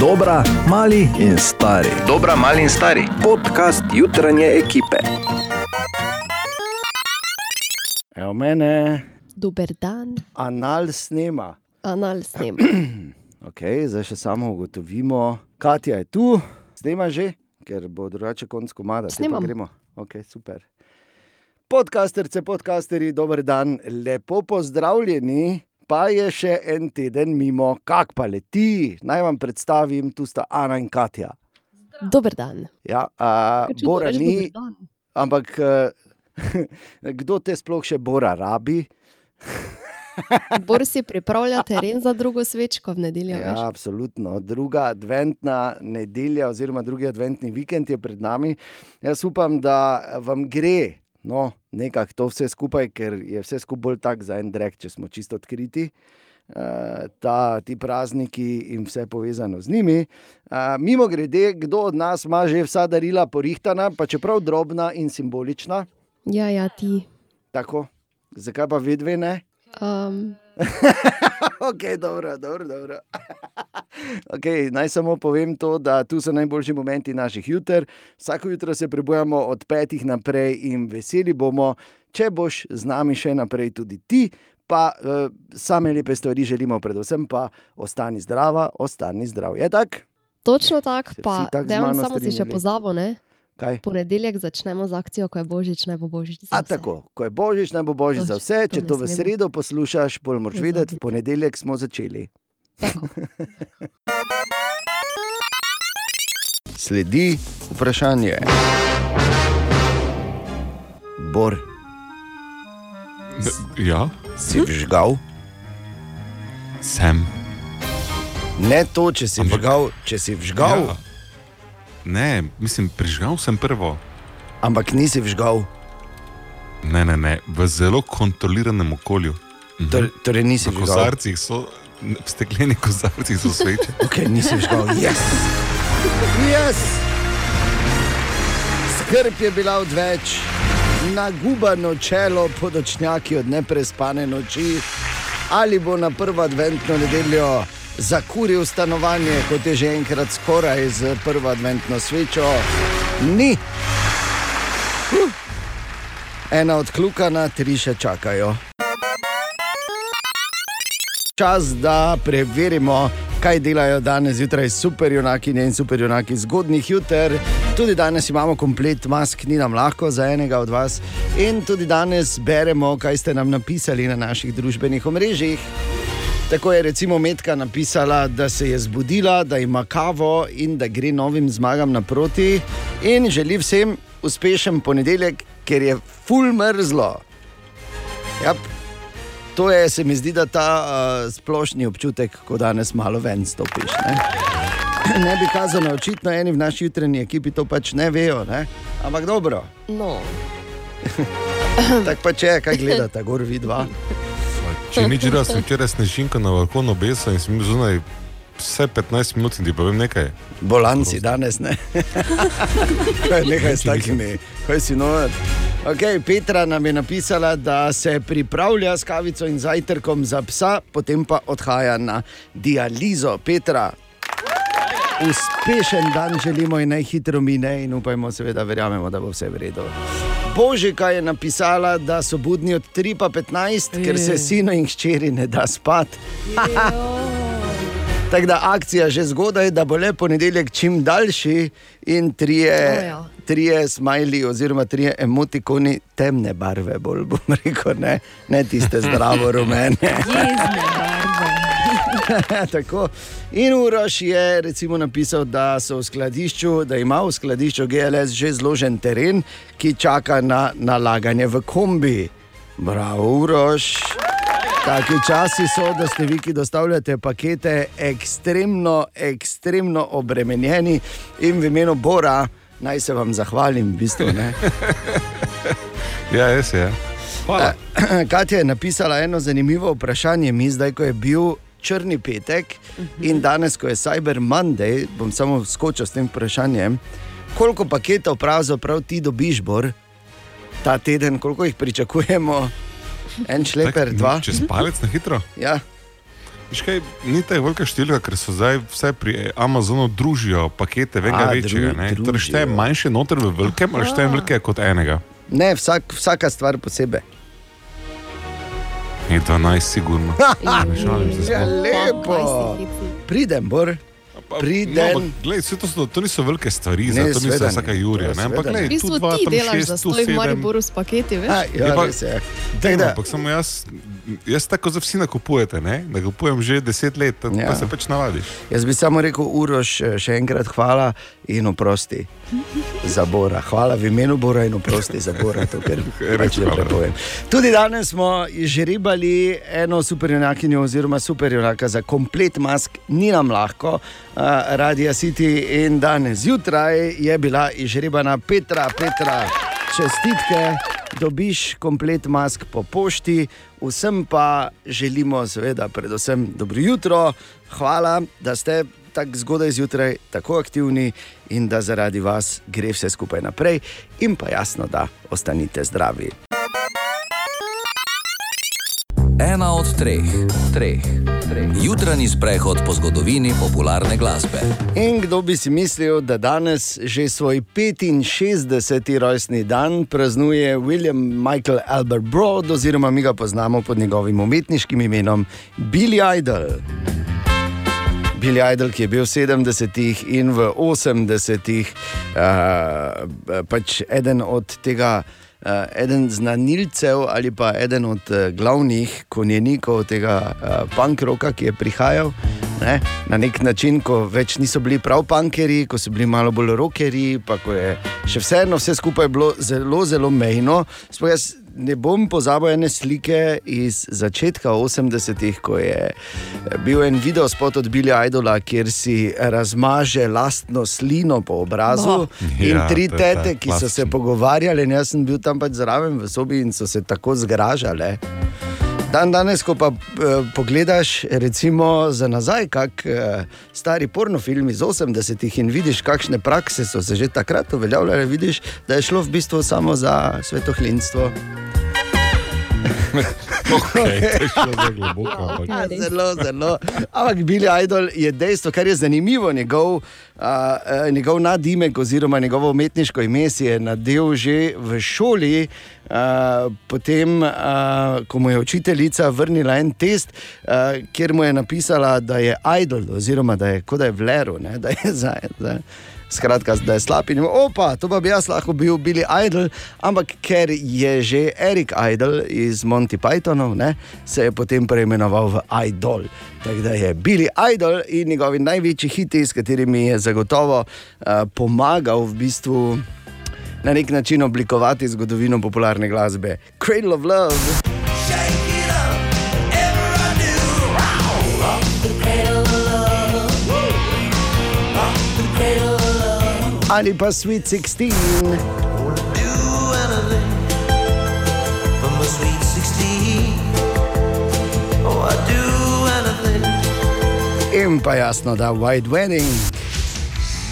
Dobra, mali in stari. Dobra, mali in stari. Podcast jutranje ekipe. Evo mene, Dober dan, anal snema. anal snem. Okay, zdaj še samo ugotovimo, Katja je tu, snema že, ker bo drugače konc komada. Snemam. Gremo. Okay, super. Podcasterce, podcasteri, dober dan, lepo pozdravljeni. Pa je še en teden mimo, kak pa leti. Naj vam predstavim, tu sta Ana in Katja. Dober dan. Ja, a, Bora ni, ampak eh, kdo te sploh še Bora rabi? Bor si pripravlja teren za drugo svečko v nedeljo. Ja, veš. absolutno. Druga adventna nedelja, oziroma drugi adventni vikend je pred nami. Jaz upam, da vam gre no, nekako to vse skupaj, ker je vse skupaj bolj tak za en drek, če smo čisto odkriti. Uh, ta, ti prazniki in vse povezano z njimi. Uh, mimo grede, kdo od nas ima že vsa darila porihtana, pa čeprav drobna in simbolična, ja, ja, ti. tako, zakaj pa vedve ne? Um, ok, dobro, dobro. dobro. okay, naj samo povem to, da tu so najboljši momenti naših juter. Vsako jutro se prebujamo od petih naprej in veseli bomo, če boš z nami še naprej tudi ti. Pa uh, same lepe stvari želimo, predvsem pa ostani zdrava, ostani zdrav. Je tako? točno tako, pa dejansko mano samo si še strinjali? pozabo, ne? Kaj? Ponedeljek začnemo z akcijo, ko je božič, naj bo božič. za A vse. tako, ko je božič, naj bo božič za Točno, vse. to Če ne to v smemo. sredo poslušaš, bolj moraš vedeti, v Pozabiti. ponedeljek smo začeli. Tako. Sledi vprašanje. Bor, Ja, si vžgal? sem. Ne to, če si Ampak- vžgal, če si vžgal, Ja. Ne, mislim, prižgal sem prvo. ampak nisi vžgal. Ne, ne, ne, v zelo kontroliranem okolju. Mhm. Torej, torej nisi V vžgal. kozarcih so, v steklenih kozarcih so sveče. Okay, nisi vžgal. Yes. Yes. Skrb je bila odveč, nagubano čelo podočnjaki od neprespane noči. Ali bo na prvo adventno nedeljo zakuril stanovanje, kot je že enkrat skoraj z prvo adventno svečo? Ni. Ena odkljukana, tri še čakajo. Čas, da preverimo, kaj delajo danes zjutraj superjunaki in superjunaki zgodnih juter. Tudi danes imamo komplet mask, ni nam lahko za enega od vas. In tudi danes beremo, kaj ste nam napisali na naših družbenih omrežjih. Tako je recimo Metka napisala, da se je zbudila, da ima kavo in da gre novim zmagam naproti, in želi vsem uspešen ponedeljek, ker je full mrzlo. Yep. To je, se mi zdi, da ta uh, splošni občutek, ko danes malo ven stopiš. Ne, ne bi kazano, očitno eni v naši jutranji ekipi to pač ne vejo, ne? ampak dobro, No, tako pač je, kaj gledata, gor vidva. Če nič drugega, sem včeraj snežinka na balkonu obesel in sem bil zunaj vse 15 minut in ti povem nekaj. Bolanci danes ne. Kaj je nekaj s takimi, kaj si nover. Okay, Petra nam je napisala, da se pripravlja s kavico in zajtrkom za psa, potem pa odhaja na dializo. Petra, uspešen dan želimo in najhitro mine in upajmo, seveda, verjamemo, da bo vse v redu. Božika je napisala, da so budni od 3 pa 15, ker se sino in hčeri ne da spati. Tako da akcija že zgodaj, da bo le ponedeljek čim daljši in trije, O ja. trije smajli oziroma trije emotikoni temne barve, bolj bom rekel, ne, ne tiste zdravo rumene. jezne barve. Tako. In Uroš je recimo napisal, da, so v skladišču, da ima v skladišču GLS že zložen teren, ki čaka na nalaganje v kombi. Bravo, Uroš. Taki časi so, da ste vi, ki dostavljate pakete, ekstremno, ekstremno obremenjeni in v imenu Bora naj se vam zahvalim, v bistvu. Ne? Ja, res je. Hvala. Katja je napisala eno zanimivo vprašanje, mi zdaj, ko je bil črni petek in danes, ko je Cyber Monday, bom samo skočil s tem vprašanjem. Koliko paketov pravzaprav ti dobiš, Bor, ta teden, koliko jih pričakujemo? En šleper, dva. Čez palec na hitro. Ja. Viš kaj, ni tako velika številka, ker so zdaj vse pri Amazonu družijo pakete, vega A, večjega. Torej šteje manjše noter v velikem, ali šteje velike kot enega. Ne, vsak, vsaka stvar posebej. Je 12 sigurno. Ne šalim se Ja, lepo. Pridem, Bor. Pridem. No, ampak glej, to, so, to niso velike stvari, Ne, ne, to niso vsaka Jurija. Ja, Ne, ampak glej, V bistvu dva, ti tam delaš šest, za sedem. Mariboru s paketi, veš? A, ja, Je pa- res je. Ja, Tako da, ampak samo jaz, jaz tako za vsi nakupujete, ne? nakupujem že deset let, ja. Ja. pa se pač navadiš. Jaz bi samo rekel, Uroš, eh, še enkrat hvala in oprosti za Bora. Hvala v imenu Bora in oprosti za Bora, to, ker Res pač ne prepovem. Tudi danes smo žrebali eno superjunakinjo oziroma superjunaka za komplet mask, ni nam lahko, uh, Radio City in danes zjutraj je bila izžrebana Petra, Petra, čestitke. Dobiš komplet mask po pošti, vsem pa želimo, seveda, predvsem dobro jutro, hvala, da ste tako zgodaj zjutraj, tako aktivni in da zaradi vas gre vse skupaj naprej, in pa jasno, da ostanite zdravi. Ena od treh, treh, treh. Jutranji sprehod po zgodovini popularne glasbe. In kdo bi si mislil, da danes že svoj 65. rojstni dan praznuje William Michael Albert Broad, oziroma mi ga poznamo pod njegovim umetniškim imenom Billy Idol. Billy Idol, ki je bil v 70-ih in v 80-ih uh, pač eden od tega. Uh, eden znanilcev ali pa eden od uh, glavnih konjenikov tega uh, punk roka, ki je prihajal ne, na nek način, ko več niso bili prav punkeri, ko so bili malo bolj rokeri, pa ko je še vseeno vse skupaj bilo zelo, zelo mejno. Sploh jaz ne bom pozabil ene slike iz začetka 80-ih, ko je bil en video spot od Billy Idola, kjer si razmaže lastno slino po obrazu Bo. in Ja, tri ta tete, ki so se pogovarjali, in jaz sem bil tam pač zraven v sobi in so se tako zgražali. Dan danes, ko pa eh, pogledaš, recimo za nazaj, kak eh, stari pornofilm iz 80-ih in vidiš, kakšne prakse so se že takrat uveljavljale, vidiš, da je šlo v bistvu samo za svetohlinstvo. Okay, globoko. Ja. Zelo, zelo. Ampak Billy Idol je dejstvo, kar je zanimivo. Njegov, uh, njegov nadimek oziroma njegovo umetniško ime si je nadel že v šoli. Uh, potem, uh, ko mu je učiteljica vrnila en test, uh, kjer mu je napisala, da je idol, oziroma da je kot da je vleru, ne, da je za. za Skratka, da je slab in opa, to pa bi jaz lahko bil Billy Idol, ampak ker je že Erik Idol iz Monty Pythonov, ne, se je potem preimenoval v Idol. Tako da je Billy Idol in njegovi največji hiti, s katerimi je zagotovo uh, pomagal v bistvu na nek način oblikovati zgodovino popularne glasbe. Cradle of Love. Ali pa Sweet 16. do anything for my sweet 16. Oh, I do anything. In pa jasno, da White Wedding.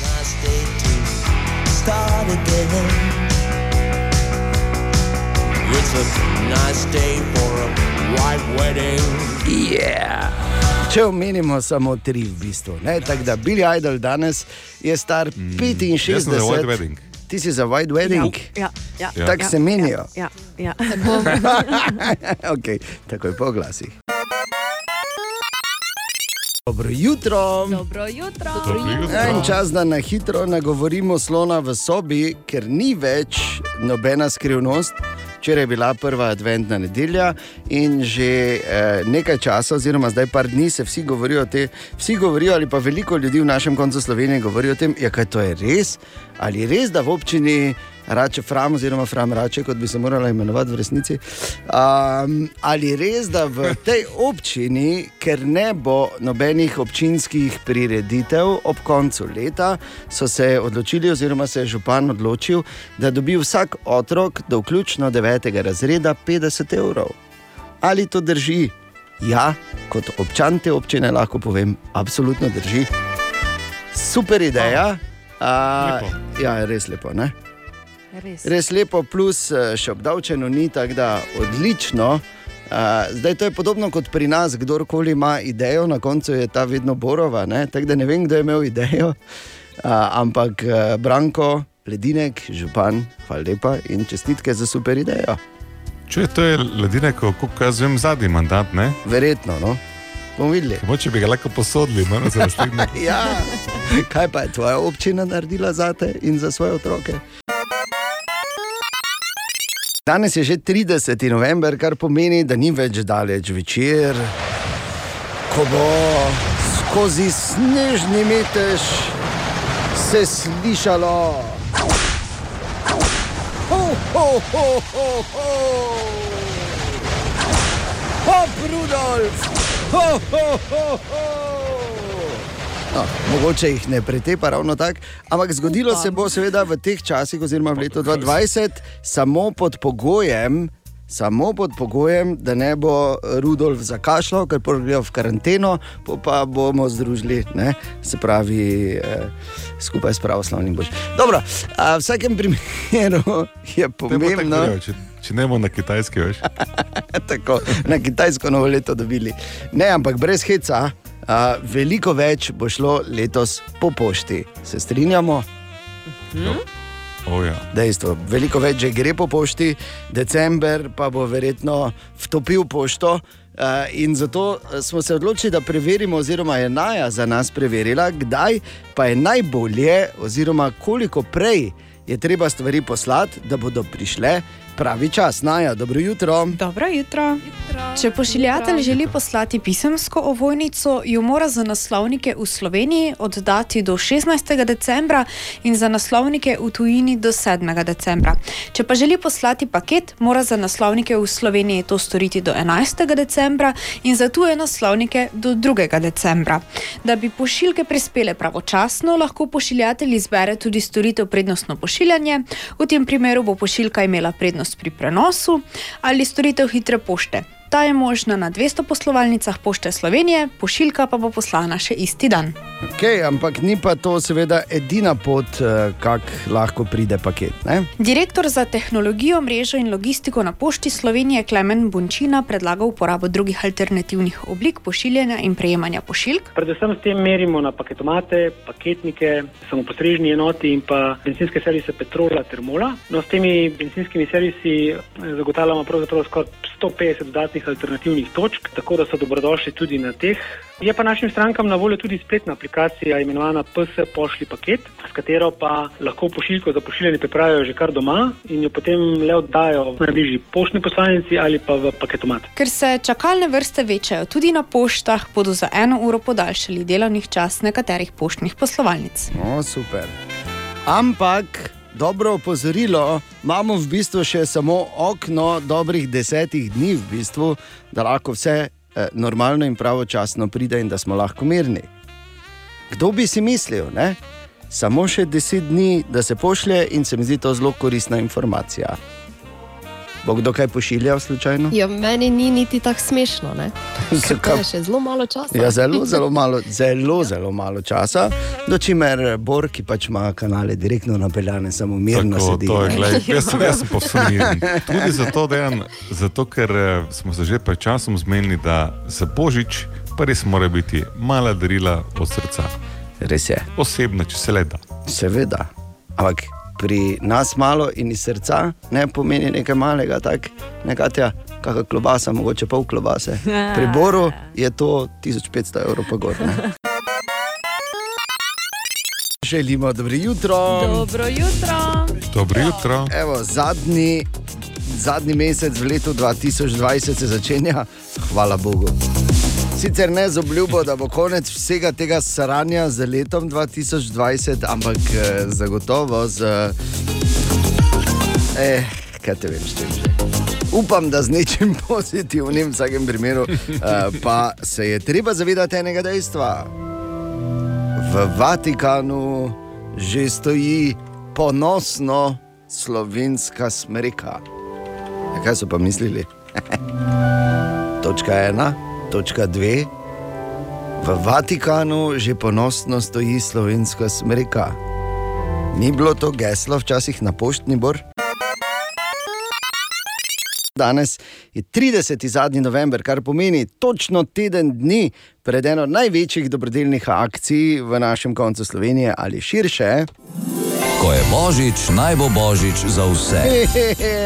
Nice day to start again. It's a nice day for a white wedding. Yeah. Če omenimo samo tri, v bistvu. ne, Tako da Billy Idol danes je star Mm, 65 jaz sem za White Wedding. Ti si za White Wedding. Ja, ja, Ja. Tako se menijo. Ja, ja. okay, takoj po glasih. Dobro jutro. Dobro jutro. Dobro jutro. En čas, da na hitro nagovorimo slona v sobi, ker ni več nobena skrivnost. Včeraj je bila prva adventna nedelja in že eh, nekaj časa, oziroma zdaj par dni, se vsi govorijo o tem, vsi govorijo, ali pa veliko ljudi v našem koncu Slovenije govorijo o tem, ja, kaj to je res, ali je res, da v občini Rače Fram, oziroma Fram Rače, kot bi se morala imenovati v resnici. Um, ali res, da v tej občini, ker ne bo nobenih občinskih prireditev ob koncu leta, so se odločili, oziroma se je župan odločil, da dobi vsak otrok do vključno 9. razreda 50 evrov. Ali to drži? Ja, kot občan te občine lahko povem, absolutno drži. Super ideja. A, Lepo. ja, res lepo. Ne? Res. Res lepo, plus eh, še obdavčeno ni, tako da odlično. Uh, zdaj to je podobno kot pri nas, kdorkoli ima idejo, na koncu je ta vedno borova. ne. Tako da ne vem, kdo je imel idejo, uh, ampak uh, Branko, Ledinek, župan, hvala lepa in čestitke za super idejo. Če to je ledinek, kot jaz vem, zadnji mandat, ne? Verjetno, no, bomo videli. Moče bi ga lahko posodili, no, za naslednji. Ja, kaj pa je tvoja občina naredila za te in za svoje otroke? Danes je že 30. november, kar pomeni, da ni več daleč večer, ko bo skozi snežni metež se slišalo. Ho, ho, ho, ho, ho. Hop, Rudolf! Ho, ho, ho, ho. No, mogoče jih ne pretepa ravno tako, ampak zgodilo se bo seveda v teh časih, oziroma v letu 2020, samo pod pogojem. Samo pod pogojem, da ne bo Rudolf zakašljal, ker pogrejo v karanteno, pa bomo združili, ne? se pravi, eh, skupaj s pravoslavnim božjem. Dobro, a v vsakem primeru je tako pomembno, rekel, Če, če ne bomo na kitajski, veš. tako, na kitajsko novo leto dobili. Ne, ampak brez heca, a, veliko več bo šlo letos po pošti. Se strinjamo? Oh, ja. Dejstvo, veliko več že gre po pošti, december pa bo verjetno vtopil pošto. Uh, in zato smo se odločili, da preverimo, oziroma je Naja za nas preverila, kdaj pa je najbolje, oziroma koliko prej je treba stvari poslati, da bodo prišle pravi čas. Naja, dobro jutro. Dobro jutro. Če pošiljatelj želi poslati pisemsko ovojnico, jo mora za naslovnike v Sloveniji oddati do 16. decembra in za naslovnike v tujini do 7. decembra. Če pa želi poslati paket, mora za naslovnike v Sloveniji to storiti do 11. decembra in za tuje naslovnike do 2. decembra. Da bi pošiljke prispele pravočasno, lahko pošiljatelj izbere tudi storitev prednostno pošiljanje. V tem primeru bo pošiljka imela prednost pri prenosu ali storitev hitre pošte. Ta je možna na 200 poslovalnicah Pošte Slovenije, pošiljka pa bo poslana še isti dan. Okay, ampak ni pa to seveda edina pot, eh, kako lahko pride paket. Ne? Direktor za tehnologijo, mrežo in logistiko na Pošti Slovenije Klemen Bončina predlaga uporabo drugih alternativnih oblik pošiljanja in prejemanja pošiljk. Predvsem s tem merimo na paketomate, paketnike, samopostrežni enoti in pa benzinske servise Petrola ter Mola. No, s temi benzinskimi servisi eh, zagotavljamo pravzaprav skoraj 150 dodatnih alternativnih točk, tako da so dobrodošli tudi na teh. Je pa našim strankam na voljo tudi spletna aplikacija imenovana PS Pošli paket, s katero pa lahko pošiljko za pošiljanje pripravijo že kar doma in jo potem le oddajo v najbližji poštni poslanici ali pa v paketomat. Ker se čakalne vrste večajo tudi na poštah, bodo za eno uro podaljšali delovnih čas nekaterih poštnih poslovalnic. No, super. Ampak. Dobro opozorilo, imamo v bistvu še samo okno dobrih desetih dni, v bistvu, da lahko vse eh, normalno in pravočasno pride in da smo lahko mirni. Kdo bi si mislil, ne? samo še deset dni, da se pošlje in se mi zdi to zelo koristna informacija. Bo kdo kaj pošiljal slučajno? Ja, meni ni niti tako smešno. je še zelo malo časa. Ja, zelo, zelo malo, zelo, zelo malo časa, do čimer Bor, ki pač ima kanale direktno napeljane, samo mirno Tako, sedi. to je, glej, jaz, sem- jaz sem povsem miren. Tudi zato, dejan, zato, ker eh, smo se že pred časom zmenili, da za božič pa res mora biti mala darila od srca. Res je. Osebno, če se le da. Seveda. Ampak pri nas malo in iz srca ne pomeni nekaj malega, tako nekatja, kakšna klobasa, mogoče pol klobase. Pri Boru je to 1500 evrov pa gor. ne. Želimo dobro jutro. Dobro jutro. Dobro jutro. Evo, zadnji, zadnji mesec v letu 2020 se začenja, hvala Bogu. Sicer ne z obljubo, da bo konec vsega tega saranja z letom 2020, ampak eh, zagotovo z. Eh, kaj te vem, s čim že. Upam, da z nečim pozitivnim, v vsakem primeru, eh, pa se je treba zavedati enega dejstva. V Vatikanu že stoji ponosno slovenska smreka. Ja, kaj so pa mislili? točka ena, točka dve. V Vatikanu že ponosno stoji slovenska smreka. Ni bilo to geslo včasih na poštni bor? Danes je 30. zadnji november, kar pomeni točno teden dni pred eno največjih dobrodelnih akcij v našem koncu Slovenije ali širše. Ko je božič, naj bo božič za vse.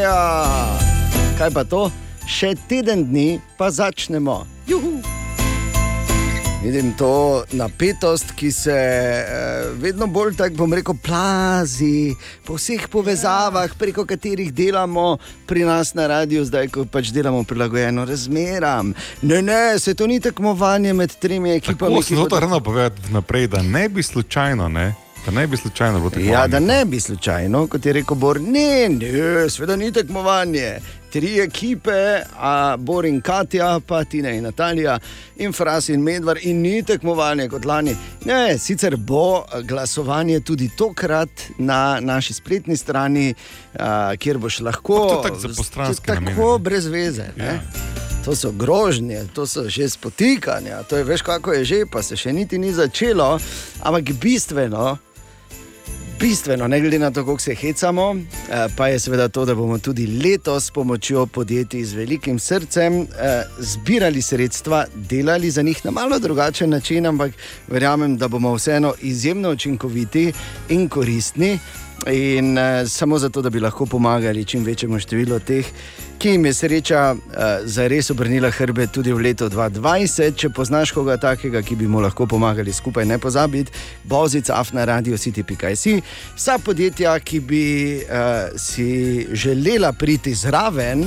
Ja. Kaj pa to? Še teden dni pa začnemo. Juhu. Vidim to napetost, ki se eh, vedno bolj, tako bom rekel, plazi po vseh povezavah, preko katerih delamo pri nas na radiju, zdaj ko pač delamo prilagojeno razmeram. Ne, ne, se to ni tekmovanje med tremi ekipami. Tako ki sem bodo- to rano povedal vnaprej, da ne bi slučajno, ne, da ne bi slučajno bilo tako. Ja, da ne bi slučajno, kot je rekel Bor, ne, ne, sveda ni tekmovanje. Tri ekipe, a Bor in Katja, pa Tina in Natalija, in Fras in Medvar, in ni tekmovanje kot lani. Ne, sicer bo glasovanje tudi tokrat na naši spletni strani, a, kjer boš lahko. To je tako namene, ne. brez veze. Ja. To so grožnje, to so že spotikanja, to je veš, kako je že, pa se še niti ni začelo. Ampak bistveno, bistveno, ne glede na to, kako se hecamo, eh, pa je seveda to, da bomo tudi letos s pomočjo podjetij z velikim srcem eh, zbirali sredstva, delali za njih na malo drugačen način, ampak verjamem, da bomo vseeno izjemno učinkoviti in koristni. In uh, samo zato, da bi lahko pomagali čim večjemu številu teh, ki jim je sreča uh, zares obrnila hrbe tudi v letu 2020. Če poznaš koga takega, ki bi mu lahko pomagali skupaj, ne pozabiti, bozic afna radio city.si. Vsa podjetja, ki bi uh, si želela priti zraven,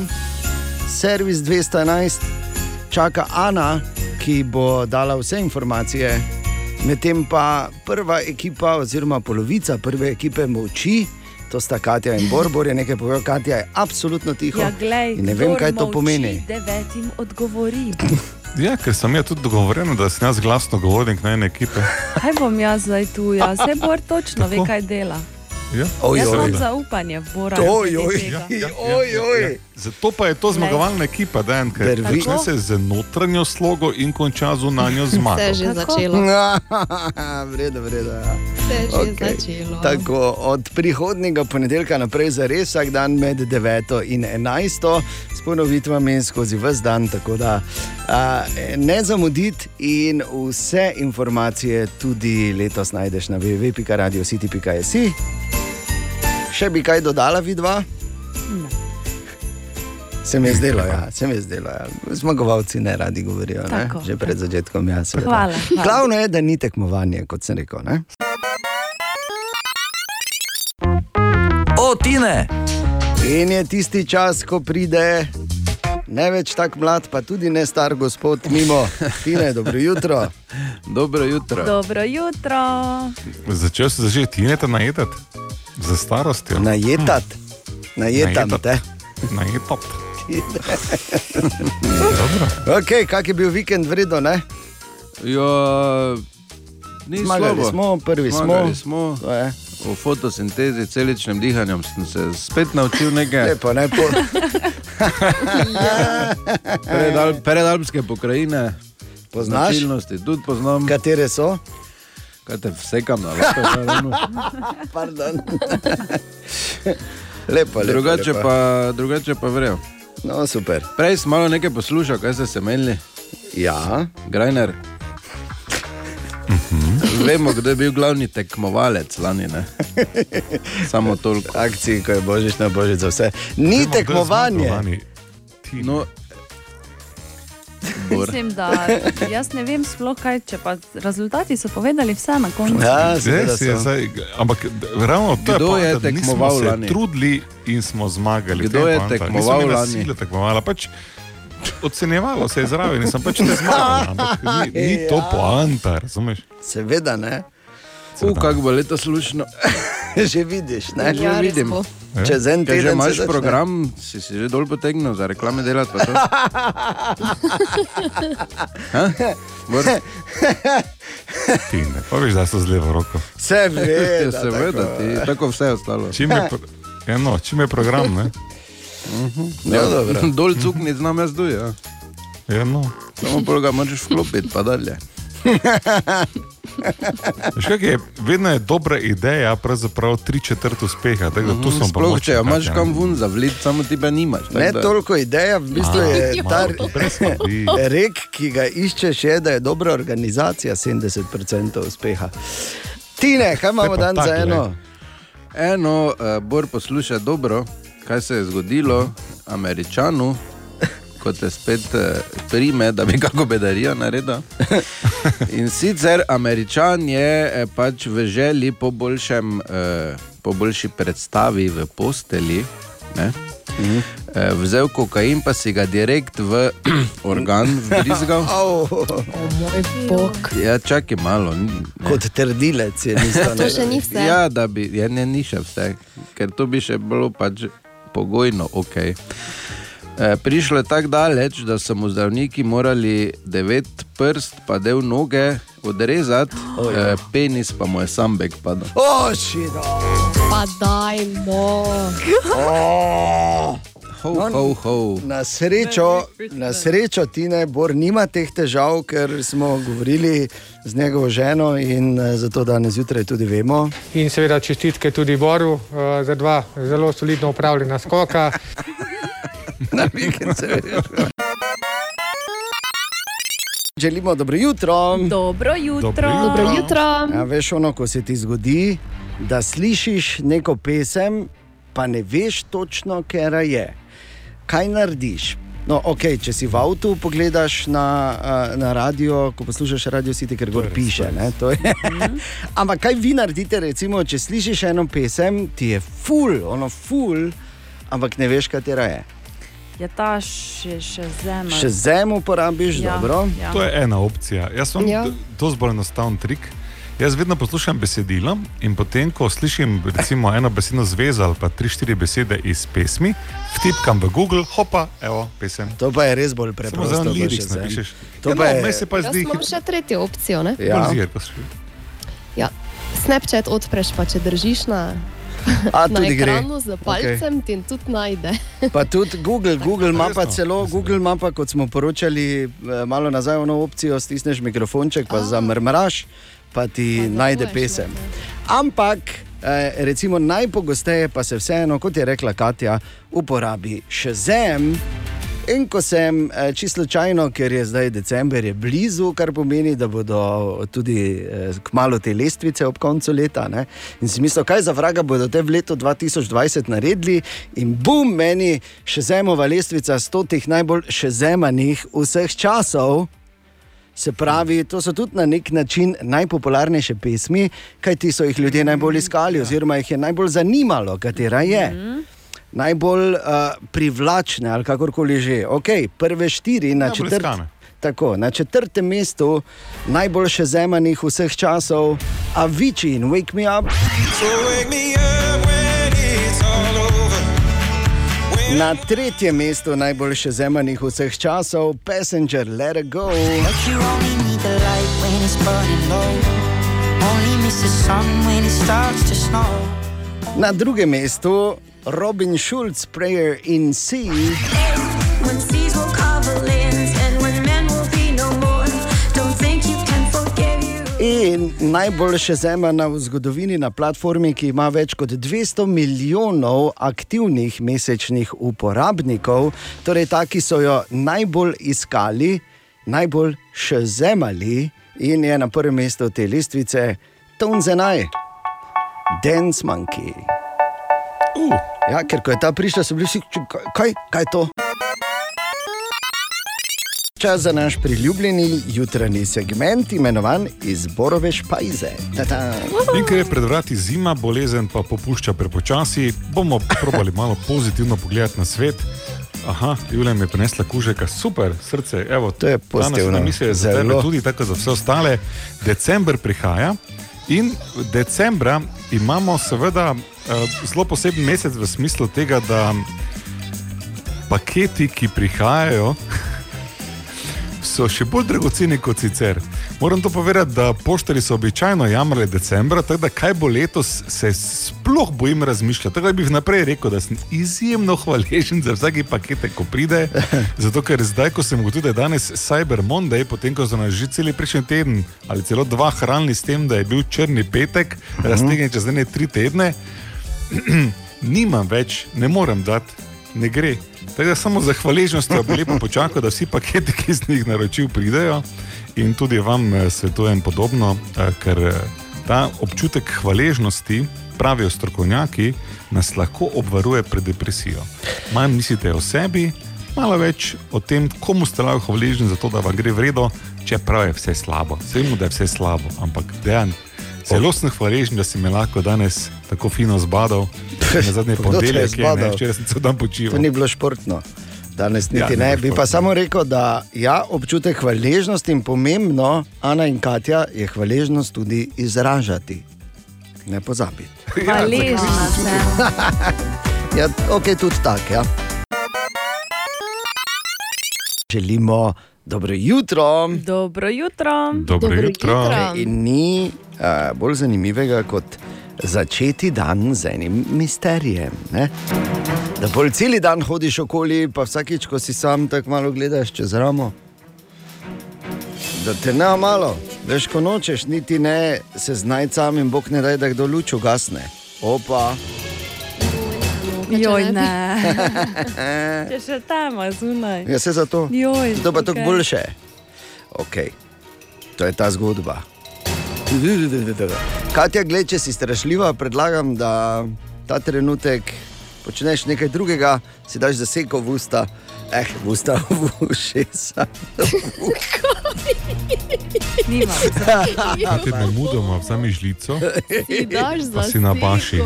servis 211, čaka Ana, ki bo dala vse informacije. Medtem pa prva ekipa, oziroma polovica prve ekipe moči, to sta Katja in Bor, Bor je nekaj povedal, Katja je absolutno tiho. Ja, glej, ne vem, kaj to pomeni. Devetim odgovori. Ja, ker sem jaz tudi dogovorjen, da sem jaz glasno govornik na ene ekipe. Kaj bom jaz zdaj tu? Ja, se bor točno ve, Tako. kaj dela. Ja. Oj, Jaz oj. imam zaupanje v Bora. Oj, glede oj, oj, oj. Zato pa je to zmagovalna ekipa, Dan, ker Drvi. začne se z notranjo slogo in konča z unanjo zmago. Se je že Tako. začelo. Vredo, vredo. Ja. Se je že Okej. začelo. Tako, od prihodnega ponedeljka naprej za res vsak dan med 9 in 11 s ponovitvami skozi vse dan. Tako da a, ne zamuditi in vse informacije tudi letos najdeš na www.radiocity.js. Še bi kaj dodala, vidva? Se mi je zdelo, ja, se mi je zdelo. Ja. Zmagovalci ne radi govorijo, ne? Tako. že pred začetkom. Ja, seveda. Hvala, hvala. Glavno je, da ni tekmovanje, kot sem rekel. Ne? O, Tine! In je tisti čas, ko pride ne več tako mlad, pa tudi ne star gospod mimo. Tine, dobro jutro. Dobro jutro. Dobro jutro. Začel si že tineta najedati za starostjo. Najetat, najetam Najetat. te. Najetat. Okay, kak je bil vikend vredno, ne? Ja, ni Zmagali smo, prvi smo. Zmagali smo. To je. O fotosintezi, celičnem dihanju sem se spet naučil nekaj. Lepo, ne po. Predal, predalpske pokrajine, Poznaš, tudi poznam. katere so? Kaj te vsekam na. Pardon. lepo, lepo, drugače, lepo. pa, drugače pa vrejo. No, super. Prej sem malo nekaj poslušal, kaj ste se menili. Ja, Grajner. Vemo, kdo je bil glavni tekmovalec lani. Ne? Samo toliko. akciji, ko je božič na božič za vse. Ni Vemo, tekmovanje. No. Mislim, da jaz ne vem sploh kaj, če pa rezultati so povedali vse na koncu. Ja, seveda si je zdaj, ampak ravno to Kdo je je nismo tekmoval se lani? trudili in smo zmagali. Kdo je poanta. tekmoval imeli lani? Sile tekmovala, pač ocenjevalo se je zraven in sem pač te zmagal. Ampak ni, ni to Ja. poanta, razumeš? Seveda ne. U, kako bo leto slušno. Že vidiš, ne? Že Ja, res vidim. bo. Čez en teden že se imaš začne. program, si si že dol potegnil za reklame delati. pa to? Ha? Bor? Ti ne, pa veš, da so z levo roko. Seveda, Seveda, tako. ti, tako vse ostalo. Čim je, pro, ja, no, čim je program, ne? No, dobro. Dol cukni znam jaz duj, ja. Ja, no. Samo pol ga moraš vklopiti, pa dalje. Veš, kak je, vedno je dobra ideja, pravzaprav tri četrt uspeha. Tako pa Mhm, Sploh, če jo imaš kam vun za vlit, samo ti pa nimaš. Ne da- toliko ideja, v bistvu A, je ta rek, ki ga iščeš, je, da je dobra organizacija 70% uspeha. Tine, kaj imamo Te pa dan za eno? Eno, uh, Bor posluša dobro, kaj se je zgodilo Američanu, ko te spet uh, prime, da bi kako bedarijo naredil. In sicer Američan je eh, pač v želji po, boljšem, eh, po boljši predstavi v posteli. Ne? Mhm. Eh, Vzel kokain, pa si ga direkt v organ vbrizgal. Oh, moj bog. Ja, čakaj malo. ne. Kot trdilec je nista. To še ni vse. Ja, da bi, ja, ne, ni še vse, ker to bi še bilo pač pogojno ok. E, prišlo je tako daleč, da so mu zdravniki morali devet prst, pa del noge odrezati, Oh, oh, ja. e, penis pa mu je sambek padel. O, širo. Pa dajmo. Oh. Ho, ho, ho. Na srečo, na srečo Tine Bor nima teh težav, ker smo govorili z njegovo ženo in eh, zato danes zjutraj tudi vemo. In seveda čestitke tudi Boru uh, za dva zelo solidno upravljena skoka. Na vikend se veš. Želimo dobro jutro. Dobro jutro. Dobro jutro. Ja, veš, ono, ko se ti zgodi, da slišiš neko pesem, pa ne veš točno, ker je. Kaj narediš? No, okay, če si v avtu, pogledaš na, na radio, ko poslušaš radio City, ker gor piše. Ne, to je. Ampak kaj vi naredite, recimo, če slišiš eno pesem, ti je full, ono full, ampak ne veš, katera je. Je ta še, še zemlja. Še zem uporabiš, Ja, dobro. ja. To je ena opcija. Jaz imam Ja. ja. to zelo enostaven trik. Jaz vedno poslušam besedilo in potem, ko slišim recimo, eno besedno zvezo ali pa tri, štiri besede iz pesmi, vtipkam v Google, hopa, evo, pesem. To pa je res bolj preprosto. liriks še Zem. napišeš. To Ja, pa no, je- meni se pa zdi imam še tretjo opcijo. Ne? Ja. bolj si- Ja. Snapchat odpreš, pa če držiš na, A, na tudi gre. ekranu z palcem, okay. ti tudi najde. Pa tudi Google, Google ima pa celo, Google ima pa, kot smo poročali eh, malo nazaj, ono opcijo, stisneš mikrofonček, pa zamrmraš, pa ti najde pesem. Ampak, eh, recimo najpogosteje pa se vseeno, kot je rekla Katja, uporabi še zem. In ko sem eh, čisto slučajno, ker je zdaj december, je blizu, kar pomeni, da bodo tudi eh, kmalo te lestvice ob koncu leta. Ne? In si mislil, kaj za vraga bodo te v letu 2020 naredili, in bum, meni še zemova lestvica stotih najbolj še zemanih vseh časov. Se pravi, to so tudi na nek način najpopularnejše pesmi, kajti so jih ljudje najbolj iskali, oziroma jih je najbolj zanimalo, katera je. Najbolj uh, privlačne, ali kakorkoli že. Okay, prve štiri na Najbolj četrt, iskane. tako, na četrtem mestu, najboljše zemanih vseh časov, Avicii in Wake Me Up. Na tretjem mestu najboljše zemanih vseh časov, Passenger, Let It Go. You only need the light when it's burning low. Only miss the sun when it starts to snow. Na drugem mestu Robin Schulz, Prayer in Sea. When seas will cover lands and when men will be no more. Don't think you can forgive you. In najboljše zemljana v zgodovini na platformi, ki ima več kot 200 milijonov aktivnih mesečnih uporabnikov, torej ta, ki so jo najbolj iskali, najbolj še zemljali in je na prvem mestu te lestvice Tonzenaj, Dance Monkey. Uh. Ja, ker ko je ta prišla, so bili vsi, "Če- kaj, kaj, je to? Čas za naš priljubljeni jutranji segment, imenovan Izborove špajze. Ta-ta. In ker je pred vrati zima, bolezen pa popušča prepočasi, bomo probali malo pozitivno pogledati na svet. Aha, Julija mi je prinesla kužeka, super, srce. Evo, To je pozitivno, Misli, za tebe zelo. tudi, tako za vse ostale. December prihaja in decembra imamo seveda zelo poseben mesec v smislu tega, da paketi, ki prihajajo, so še bolj dragoceni kot sicer. Moram to povedati, da poštari so običajno jamrali decembra, tako da kaj bo letos, se sploh bojim razmišljati. Tako da bi vnaprej rekel, da sem izjemno hvaležen za vsake pakete, ko pride. Zato ker zdaj, ko sem ugotovil, da je danes Cyber Monday, potem ko so nas že cel prejšnji teden ali celo dva hranili s tem, da je bil črni petek, raztegnjen čez ene tri tedne, nimam več, ne morem dati, ne gre. Tako da samo za hvaležnostjo bi lepo počakal, da vsi paketi, ki sem jih naročil, pridejo. In tudi vam eh, svetujem podobno, eh, ker eh, ta občutek hvaležnosti, pravijo strokovnjaki, nas lahko obvaruje pred depresijo. Manj mislite o sebi, malo več o tem, komu ste lahko hvaležni za to, da vam gre vredno, čeprav je vse slabo. Vemo, da je vse slabo, ampak dejan. Zelo sem hvaležen, da si me lahko danes tako fino zbadal. Na zadnji ponedeljek je, ne, včeraj sem cel dan To počival. ni bilo športno. Danes niti Ja, ja, ni ne. bilo Bi pa športno. samo rekel, da ja, občutek hvaležnosti in pomembno, Ana in Katja, je hvaležnost tudi izražati. Ne pozabi. Hvaležna sem. Ja, ok, tudi tako. Ja. Želimo dobro jutro. Dobro jutro. Dobro jutro. In ni uh, bolj zanimivega kot začeti dan z enim misterijem. Ne? Da pol cel dan hodiš okoli, pa vsakič, ko si sam, tako malo gledaš čez ramo. Da te ne malo, veš, ko nočeš, niti ne se znaj sam in bog ne daj, da kdo luč ugasne. Opa. Joj, ne. Če še tam zunaj. Ja, se zato. Joj, to pa tako okej. boljše. Okay. To je ta zgodba. Katja, gled, če si strašljiva, predlagam, da ta trenutek počneš nekaj drugega, si daš zaseko v usta, eh, usta, v ušesa. Nimam. Ti ne mudoma vzami žlico, Si daš pa si na baši.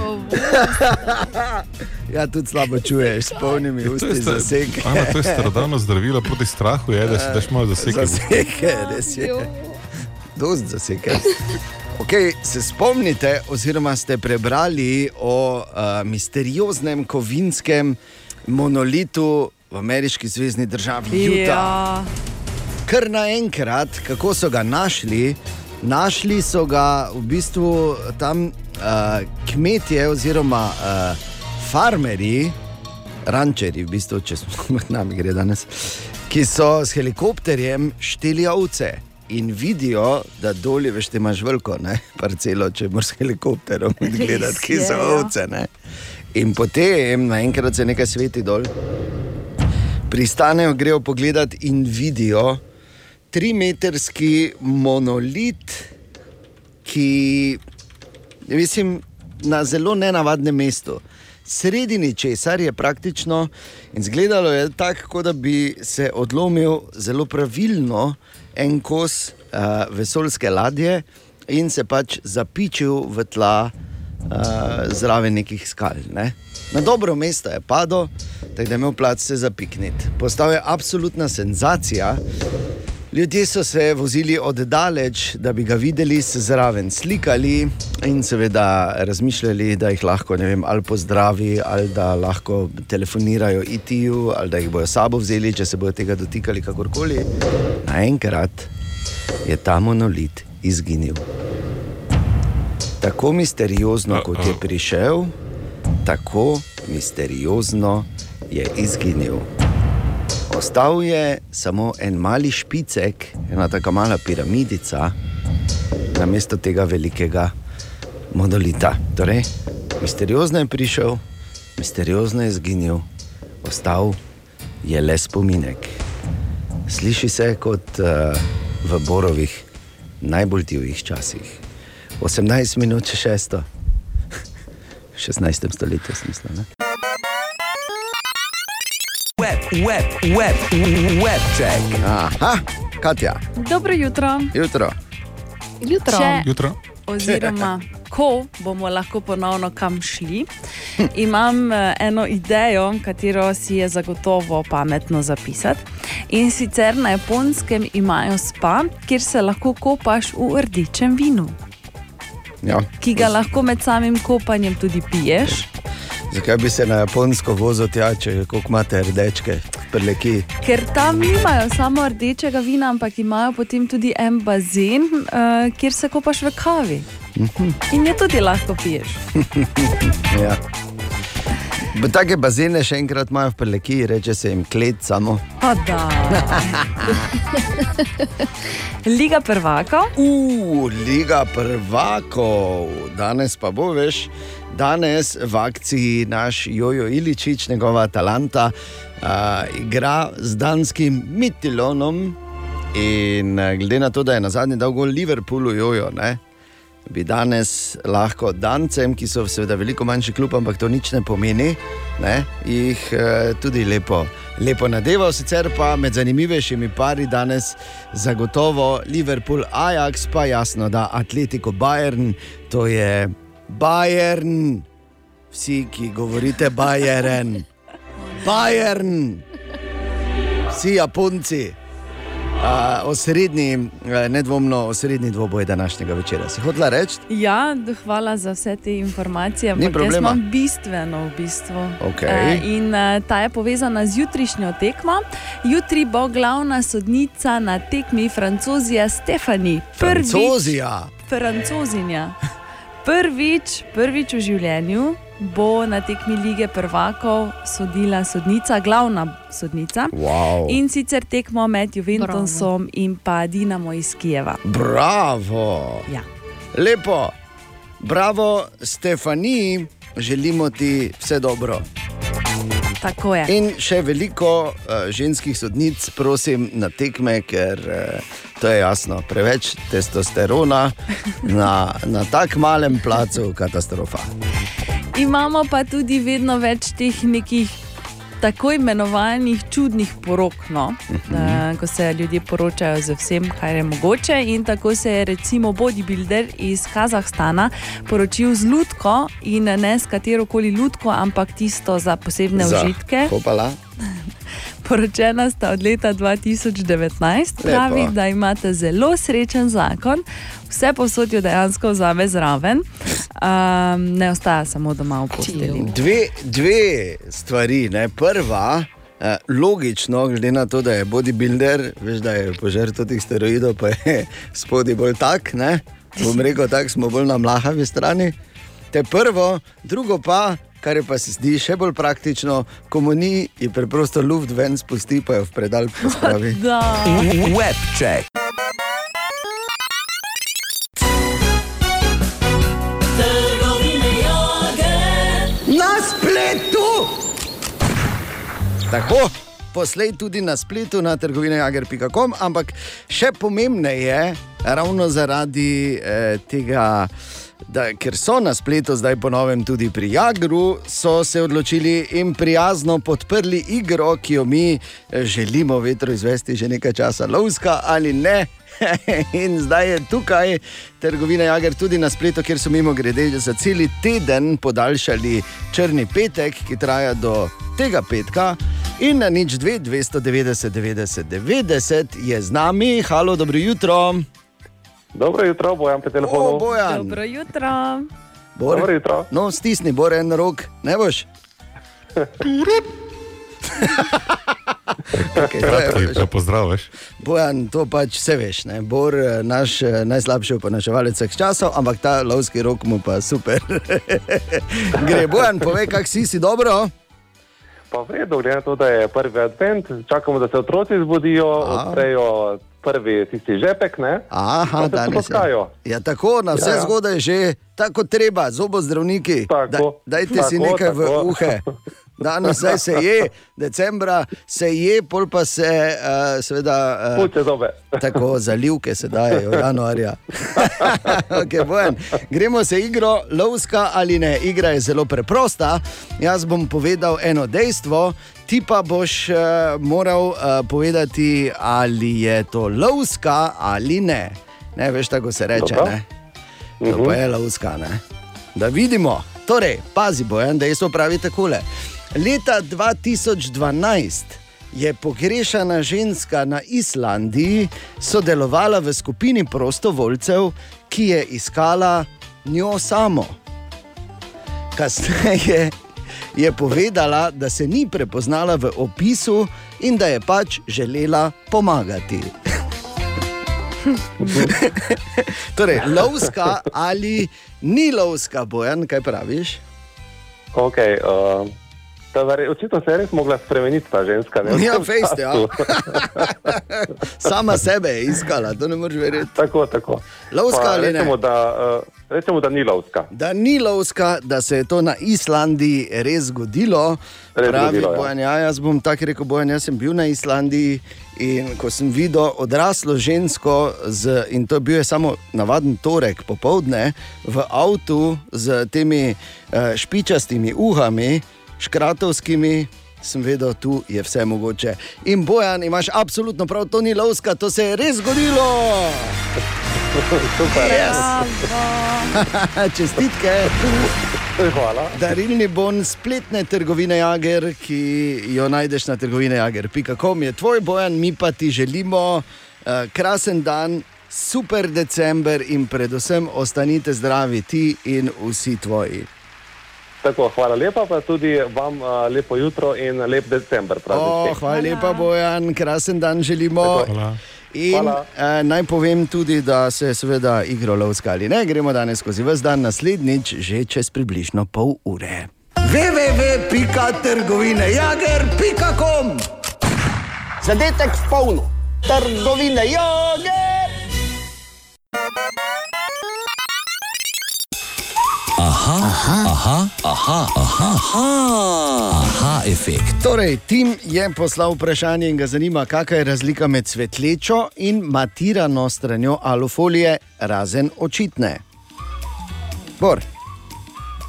Ja, tudi slabo čuješ, s polnimi To je usti sta- zaseke. Ana, to je starodavno zdravilo proti strahu, je, da si daš malo zaseke. v usta. Zaseke, res je. Dost zaseke. Okay, se spomnite, oziroma ste prebrali o uh, misterioznem kovinskem monolitu v ameriški zvezdni državi Utah. Ja. Kar naenkrat, kako so ga našli, našli so ga v bistvu tam uh, kmetje oziroma uh, farmerji, rančeri, v bistvu, če smo med nami gre danes, ki so s helikopterjem šteli ovce. In vidijo, da dolje veš, imaš veliko ne, parcelo, če moraš s helikopterom gledati, ki so je, ja. ovce. Ne. In potem naenkrat se nekaj sveti dol, pristanejo, grejo pogledat in vidijo trimetrski monolit, ki mislim, na zelo nenavadnem mestu. Sredini česar je praktično in izgledalo je tako, da bi se odlomil zelo pravilno en kos uh, vesoljske ladje in se pač zapičil v tla uh, zraven nekih skal. Ne? Na dobro mesto je padel, tako da je imel plac se zapikniti. Postal je absolutna senzacija. Ljudje so se vozili oddaleč, da bi ga videli, se zraven slikali in seveda razmišljali, da jih lahko vem, ali pozdravi, ali da lahko telefonirajo IT-ju, ali da jih bojo sabo vzeli, če se bodo tega dotikali kakorkoli. Naenkrat je ta monolit izginil. Tako misteriozno, kot je prišel, tako misteriozno je izginil. Ostal je samo en mali špicek, ena tako mala piramidica, namesto tega velikega monolita. Torej, misteriozno je prišel, misteriozno je izginil, ostal je le spominek. Sliši se kot uh, v Borovih najbolj divjih časih. 18 minut še šesto, 16. stoletju, smisla. Ne? Web, web, web, web check. Aha, Katja, Dobro jutro. jutro. Jutro. Če, Jutro. oziroma, ko bomo lahko ponovno kam šli, imam eh, eno idejo, katero si je zagotovo pametno zapisati. In sicer na japonskem imajo spa, kjer se lahko kopaš v rdečem vinu, Ja. ki ga lahko med samim kopanjem tudi piješ. Zakaj bi se na Japonsko vozil tja, če imate rdečke? preleki. Ker tam nimajo samo rdečega vina, ampak imajo potem tudi en bazen, uh, kjer se kopaš v kavi. In je tudi lahko piješ. ja. B- Take bazene še enkrat imajo v preleki, reče se jim klet samo. Liga prvakov. Uh, Liga prvakov, danes pa bo veš, danes v akciji naš Jojo Iličič, njegova talanta, uh, igra z danskim Mitilonom. In glede na to, da je na zadnji dal gol Liverpoolu, Jojo, ne, bi danes lahko Dancem, ki so seveda veliko manjši klub, ampak to nič ne pomeni, ne, jih uh, tudi lepo. Lepo nadeval, sicer pa med zanimivejšimi pari danes zagotovo Liverpool, Ajax, pa jasno, da Atletico Bayern, to je Bayern, vsi, ki govorite Bayern, Bayern, vsi Japonci. Osrednji, uh, nedvomno osrednji dvoboj današnjega večera. Si hotela reči? Ja, hvala za vse te informacije. Ni ampak jaz problema. imam bistveno v bistvu. Okej. Eh, In eh, ta je povezana z jutrišnjo tekmo. Jutri bo glavna sodnica na tekmi Francozija Stefani. Prvič- Francozija. Francozinja. Prvič, prvič v življenju bo na tekmi lige prvakov sodila sodnica, glavna sodnica. Wow. In sicer tekmo med Juventusom in pa Dinamo iz Kijeva. Bravo. Ja. Lepo, bravo, Stefaniji, želimo ti vse dobro. Tako je. In še veliko uh, ženskih sodnic, prosim, na tekme, ker uh, to je jasno, preveč testosterona na, na tako malem placu, katastrofa. Imamo pa tudi vedno več teh nekih tako imenovanih čudnih porok, no? uh, ko se ljudje poročajo z vsem, kar je mogoče. In tako se je recimo bodybuilder iz Kazahstana poročil z lutko in ne s katero koli lutko, ampak tisto za posebne Za užitke. Kopala. Poročena sta od leta 2019, pravi, Lepo. da imate zelo srečen zakon, vse posod jo dejansko vzame zraven, um, ne ostaja samo doma v posteli. Dve, dve stvari. Ne. Prva, eh, logično, glede na to, da je bodybuilder, veš, da je požrl teh steroidov, pa je spodaj bolj tak. Ne. Bom rekel, tako smo bolj na mlahavi strani. To je prvo, drugo pa. Kar je pa se zdi še bolj praktično, komuniji je preprosto luft ven spusti, pa jo v predal pospravi. Da. Webček. Na spletu! Tako, poslej tudi na spletu na trgovinajager.com, ampak še pomembneje, ravno zaradi eh, tega, da, ker so na spletu zdaj ponovem tudi pri Jagru, so se odločili in prijazno podprli igro, ki jo mi eh, želimo vetro izvesti že nekaj časa, lovska ali ne. In zdaj je tukaj trgovina Jager tudi na spletu, kjer so mimo grede za cel teden podaljšali črni petek, ki traja do tega petka. In na nič 2, 290, 90, 90 je z nami, halo, dobro jutro. Dobro jutro, bojan pri telefonu. O, Bojan. Dobro jutro. Bor, Dobro jutro. No, stisni, bor en rok, ne boš. Okay, to je, pozdraviš. Bojan, to pač vse veš. Ne? Bor, eh, naš eh, najslabši oponaševalec vseh časov, ampak ta lovski rok mu pa super. Gre, Bojan, povej, kak si, si dobro. Pa v redu, glede na to, da je prvi advent, čakamo, da se otroci zbudijo, odprejo prvi tisti žepek, ne? Aha, danes je. popaskajo. Ja, tako, na vse Ja, ja, zgodaj že tako treba, zobozdravniki. Da, dajte si Tako, nekaj v tako. uhe. Danes se je, decembra se je, pol pa se uh, seveda. Uh, Puste zobe. Tako zalivke se dajo januarja. okay, Bojan, gremo se igro, lovska ali ne. Igra je zelo preprosta. Jaz bom povedal eno dejstvo, ti pa boš uh, moral uh, povedati, ali je to lovska ali ne. Ne veš, tako se reče. Dobro. Ne? To pa je lovska. Ne? Da vidimo. Torej, pazi, bojan, dejstvo pravi takole. Leta 2012 je pogrešana ženska na Islandiji sodelovala v skupini prostovoljcev, ki je iskala njo samo. Kasneje je povedala, da se ni prepoznala v opisu in da je pač želela pomagati. torej, lovska ali ni lovska, bojan, kaj praviš? Okay, uh, verje- očitno se je res mogla spremeniti ta ženska. Ne? Ja, V tem fejst, ja. Sama sebe je iskala, to ne moreš verjeti. Tako, tako. Lovska Pa ali ne? rečemo, da, uh, rečemo, da ni lovska. Da ni lovska, da se je to na Islandiji res zgodilo. Res Pravi zgodilo, ja. Bojan, ja, jaz bom tako rekel, Bojan, jaz sem bil na Islandiji in ko sem videl odraslo žensko, z, in to je bil je samo navaden torek popovdne, v avtu z temi uh, špičastimi uhami, škratovskimi. Sem vedel, tu je vse mogoče. In Bojan, imaš absolutno prav, to ni lovska, to se je res zgodilo. Super. Yes. Čestitke. Hvala. Darilni bon spletne trgovine Jager, ki jo najdeš na trgovinejager.com, je tvoj bojan, mi pa ti želimo uh, krasen dan, super december in predvsem ostanite zdravi, ti in vsi tvoji. Tako, hvala lepa, pa tudi vam uh, lepo jutro in lep december. O, hvala lepa, Bojan, krasen dan želimo. Hvala. In Hvala. eh, naj povem tudi, da se seveda igro lovska ali ne, gremo danes skozi vse dan, naslednjič že čez približno pol ure. www.trgovinejager.com Zadetek v polno, trgovine jager. Aha, aha, aha, aha, aha, aha, aha efekt. Torej, Tim je poslal vprašanje in ga zanima, kakšna je razlika med svetlečo in matirano stranjo alufolije, razen očitne. Bor.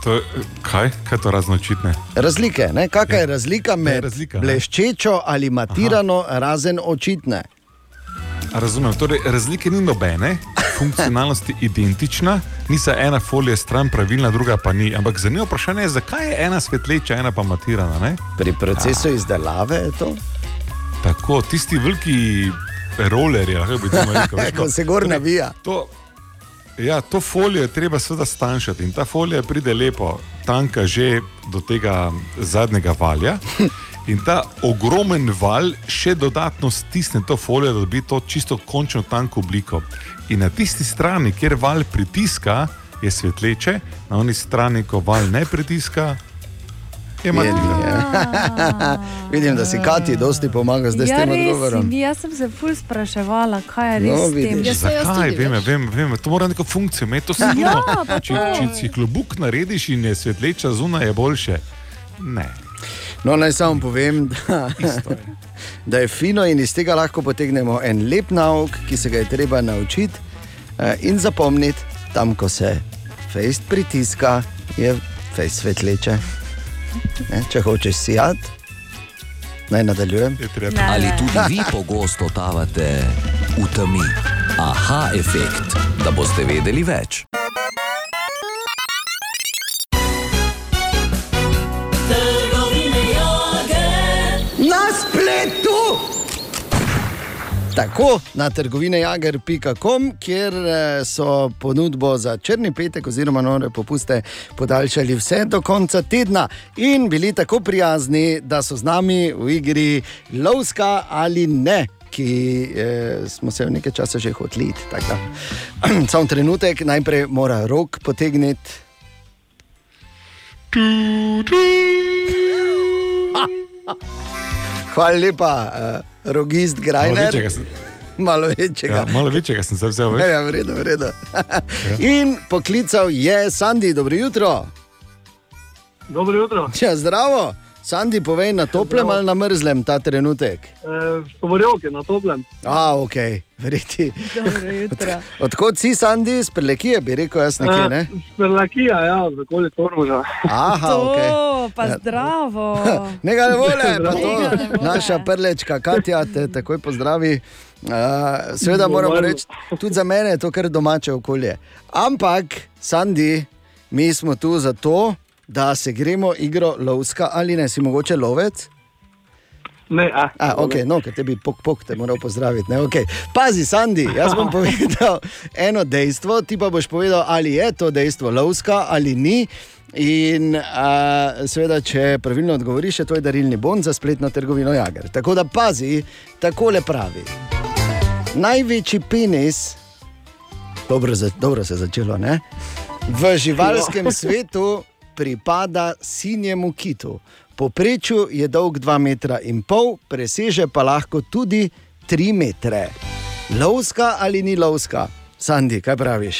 To, kaj? kaj je to raznočitne? Razlike, ne? kakšna je razlika med razlika, ne? bleščečo ali matirano, Aha. razen očitne. Razumem, torej razlike ni nobene, funkcionalnost je identična, ni se ena folija stran pravilna, druga pa ni. Ampak zanimivo vprašanje je, zakaj je ena svetleča, ena pa matirana. Ne? Pri procesu izdelave je to. Tako, tisti veliki rolerji, lahko bi temu rekel. veš, Ko se gor torej, navija. To, ja, to folijo je treba seveda stanjšati in ta folija pride lepo, tanka že do tega zadnjega valja. In ta ogromen val še dodatno stisne to folijo, da dobi to čisto končno tanko obliko. In na tisti strani, kjer val pritiska, je svetleče, na oni strani, ko val ne pritiska, je matirano. Vidim, da si Kati dosti pomaga zdaj s ja, tem res, odgovorom. Jaz sem se ful spraševala, kaj je res No, s tem. vidiš. Zakaj? Vem, vem, vem, to mora neko funkcijo imeti, to sigurno. Ja, če, če si klobuk narediš in je svetleča zunaj, je boljše. Ne. No, naj samo povem, da, da je fino in iz tega lahko potegnemo en lep nauk, ki se ga je treba naučiti eh, in zapomniti, tam, ko se fejst pritiska, je fejst svetleče. Ne, če hočeš sijati, naj nadaljujem. Ali tudi vi pogosto totavate v temi? Aha efekt, da boste vedeli več. Tako na trgovinejager.com, kjer eh, so ponudbo za črni petek oziroma nore popuste podaljšali vse do konca tedna in bili tako prijazni, da so z nami v igri lovska ali ne. Ki eh, smo se v nekaj časa že hoteli. da. Samo trenutek, najprej mora rok potegniti. Hvala lepa, uh, rogist Grajner. Malo večjega. Ja, malo večjega sem se vzel. Ja, ja, vredo, vredo. In poklical je Sandy, dobro jutro. Dobro jutro. Ja, zdravo. Sandy, povej na toplem Zdravo. ali na mrzlem ta trenutek. E, Govorjavke na toplem. A, ok, verjeti. Jutro. Odkot si, Sandy, iz Prelekije, bi rekel jaz nekje, ne? Spelakija, ja, z okoli Tormoža. Aha, To, ok. pa Ja. zdravo. Nega ne vole, pa to naša prlečka Katja te takoj pozdravi. Uh, seveda Normalno. reči, tudi za mene je to kar domače okolje. Ampak, Sandi, mi smo tu zato, da se gremo igro lovska ali ne, si mogoče lovec. Ne, a. A, okay, no, ker tebi pok, pok te moral pozdraviti. Ne, okay. Pazi, Sandi, jaz bom povedal eno dejstvo, ti pa boš povedal, ali je to dejstvo lovska ali ni. In uh, seveda, če pravilno odgovoriš, je to je darilni bon za spletno trgovino Jager. Tako da pazi, takole pravi. Največji penis, dobro, za, dobro se je začelo, ne? v živalskem svetu pripada sinjemu kitu. Poprečju je dolg 2,5 metra, in pol, preseže pa lahko tudi 3 metre. Lovska ali ni lovska? Sandi, kaj praviš?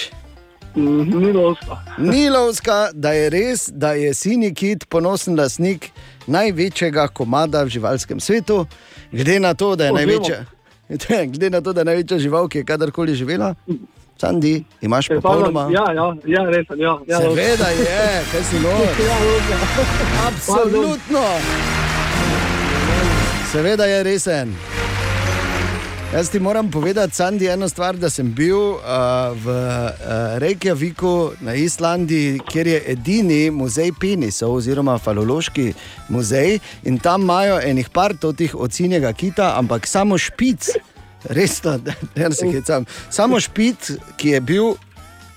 Ni lovska. Ni lovska, da je res, da je sinji kit ponosen lastnik največjega komada v živalskem svetu, glede na to, da je največja. Glede na to, da je največja žival, ki je kadarkoli živela, Sandi, imaš popolnoma. Ja, ja, ja, res sem, ja. ja Seveda je, kaj si nor. Ja, lovska. Absolutno. Seveda je resen. Jaz ti moram povedati, Sandi, eno stvar, da sem bil uh, v uh, Reykjaviku na Islandiji, kjer je edini muzej penisov, oziroma falološki muzej, in tam imajo enih par totih ocinjega kita, ampak samo špic, resno, ne se hecam, samo špic, ki je bil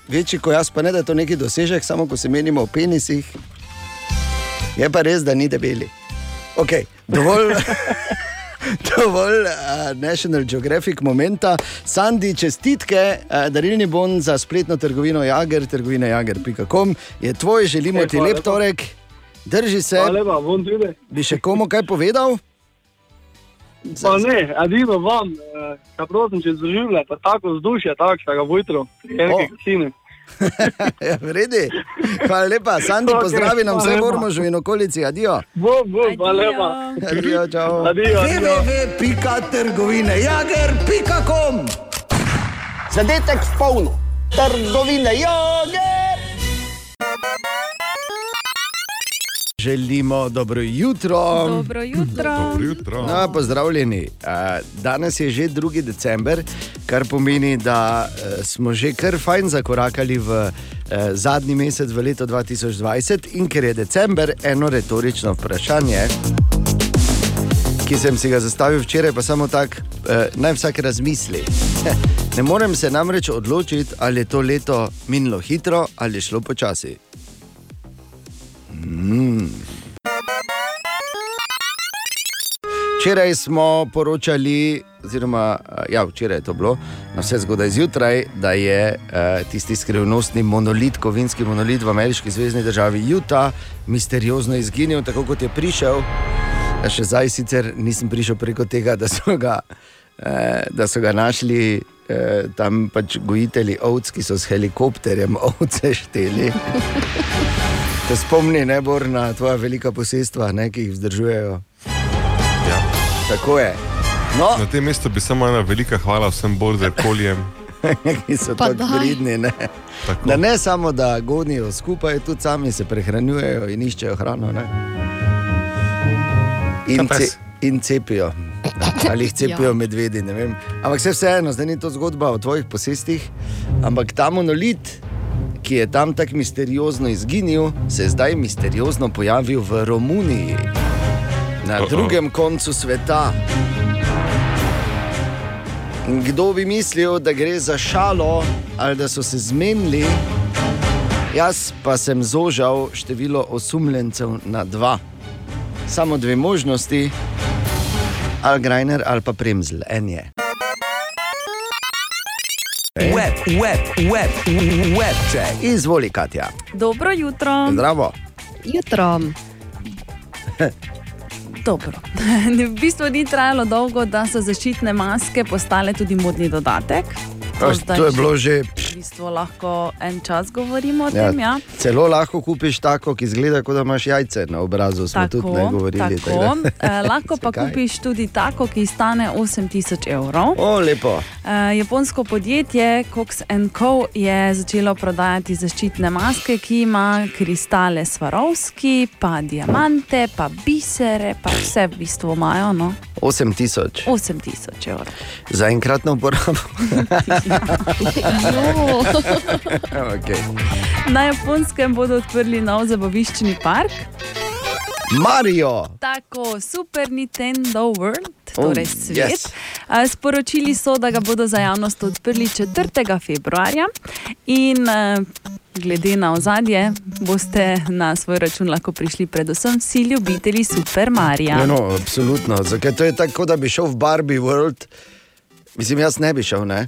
večji kot jaz, pa ne da je to neki dosežek, samo ko se menimo o penisih, je pa res, da ni debeli. Ok, dovolj. Dovolj uh, National Geographic momenta. Sandi, čestitke, uh, darilni bon za spletno trgovino Jager, trgovina jager.com je tvoj, želimo E, ti lep lepa. torek, drži se. Hvala lepa, bom tudi. Bi še komu kaj povedal? Pa ne, edino vam, eh, ka prosim, če zaživlja, pa tako vzdušje, takšnega vujtro, enke kasine. ja, vredi. Hvala lepa, Sandi, Ok, pozdravi nam vse v lepa. Ormožu in okolici, adijo. Bom, bom, hvala lepa. Adijo, čau. Adijo, adijo. www.trgovine jager.com Zadetek v polno, trgovine jager. Želimo dobro jutro. Dobro jutro. Dobro jutro. No, pozdravljeni. A, Danes je že 2. december, kar pomeni, da eh, smo že kar fajn zakorakali v eh, zadnji mesec v leto 2020 in ker je december eno retorično vprašanje. Ki sem si ga zastavil včeraj, pa samo tako, eh, naj vsak razmisli. Ne morem se namreč odločiti, ali je to leto minilo hitro ali je šlo počasi. Včeraj smo poročali, oziroma eh, ja, včeraj je to bilo, na vse zgodaj zjutraj, da je uh, tisti skrivnostni monolit, kovinski monolit v ameriški zvezdni državi Utah, misteriozno izginil, tako kot je prišel. Ja, še zdaj sicer nisem prišel preko tega, da so ga, eh, da so ga našli eh, tam pač gojitelji ovc, ki so s helikopterjem ovce šteli. Te spomni najbolj na tvoja velika posestva, ne, ki jih vzdržujejo. Ja. Tako je. No. Na tem mestu bi samo ena velika hvala vsem borderkoljem. ki so Pa tako pridni. Ne? Da ne samo, da gonijo skupaj, tudi sami se prehranjujejo in iščejo hrano. Ne? In, ce, in cepijo. Ali jih cepijo Ja. medvedi. ne vem. Ampak vse vseeno, zdaj ni to zgodba o tvojih posestih, ampak ta monolit. Ki je tam tako misteriozno izginil, se je zdaj misteriozno pojavil v Romuniji, na Uh-oh. drugem koncu sveta. Kdo bi mislil, da gre za šalo ali da so se zmenili? Jaz pa sem zožal število osumljencev na dva. Samo dve možnosti, ali Grajner ali pa Premzl, en je. Web, web, web, web check. Izvoli, Katja. Dobro jutro. Zdravo. Jutro. Dobro. v bistvu ni trajalo dolgo, da so zaščitne maske postale tudi modni dodatek. To, to je bilo že. V bistvu lahko en čas govorimo o Ja, tem. Ja. celo lahko kupiš tako, ki izgleda, kot da imaš jajce na obrazu. Smo tudi ne govorili. tako. da- Eh, lahko pa Zakaj? kupiš tudi tako, ki stane 8000 evrov. O, lepo. Eh, japonsko podjetje Cox Co. je začelo prodajati zaščitne maske, ki ima kristale Swarovski, pa diamante, pa bisere, pa vse v bistvu imajo. No? 8000 8000 evrov. za enkratno uporabo. Jo. okay. Na japonskem bodo odprli nov zabaviščni park. Mario. Tako, Super Nintendo World, Oh, torej svet. yes. Sporočili so, da ga bodo za javnost odprli 4. februarja. In glede na ozadje, boste na svoj račun lahko prišli, predvsem vsi ljubitelji Super Marija. Ja, no, absolutno. Zakaj to je tako, da bi šel v Barbie World? Mislim, jaz ne bi šel, ne?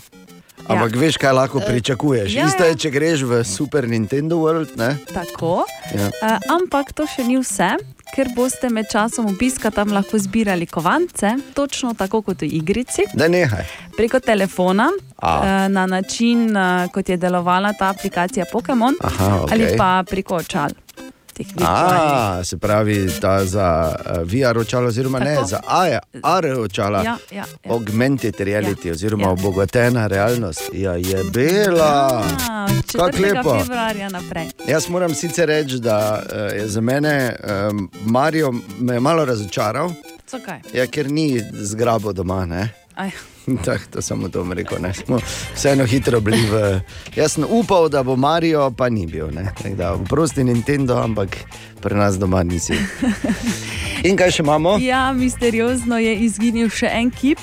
Ampak ja. veš, kaj lahko pričakuješ. ja, Isto ja. je, če greš v Super Nintendo World. Ne? Tako. Ja. Uh, ampak to še ni vse, ker boste med časom obiska tam lahko zbirali kovance, točno tako kot v igrici. Da nehaj. Preko telefona, A. uh, na način, kot je delovala ta aplikacija Pokémon, okej. ali pa preko očal. Virtualnih. A, se pravi, ta za uh, VR očala, oziroma ne, Tako. za AR očala. Ja, ja, ja. Augmented reality, oziroma obogatena realnost. Ja, je bela. A, Kako 4. lepo. februarja naprej. Jaz moram sicer reči, da uh, je za mene um, Marijo me malo razočaral, Zakaj? ja, ker ni zgrabo doma. Ne? Aj. Tak, to samo to rekel. Ne? Smo vseeno hitro bili v. Jaz sem upal, da bo Marijo, pa ni bil. Da, prosti Nintendo, ampak pri nas doma nisi. In kaj še imamo? Ja, misteriozno je izginil še en kip.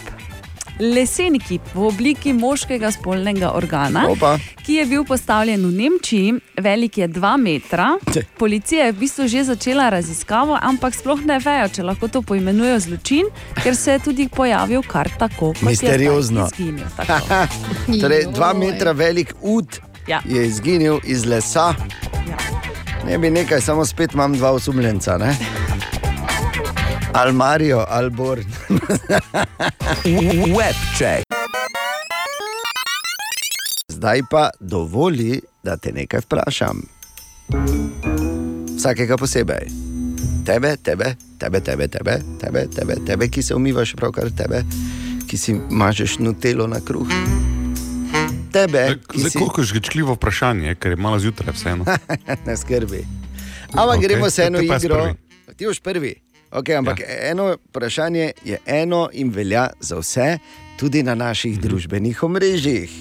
Lesen kip v obliki moškega spolnega organa, Opa. ki je bil postavljen v Nemčiji, velik je 2 metra. Policija je v bistvu že začela raziskavo, ampak sploh ne vejo, če lahko to poimenujejo zločin, ker se je tudi pojavil kar tako. Misteriozno. Izginil, tako. torej, dva metra velik ud Ja. je izginil iz lesa. Ne bi nekaj, samo spet imam dva osumljenca. Ne? Ali Marijo, ali Bor. Webček. Zdaj pa dovoli, da te nekaj vprašam. Vsakega posebej. Tebe, tebe, tebe, tebe, tebe, tebe, tebe, tebe ki se umivaš, pravkar tebe, ki si mažeš nutelo na kruh. Tebe, Zdaj, si... koliko je žgečljivo vprašanje, ker je malo zjutraj vseeno. ne skrbi. Ampak okay, gremo se eno igro. prvi. Ti boš prvi. Okay, ampak ja. eno vprašanje je eno in velja za vse, tudi na naših Mhm. družbenih omrežjih.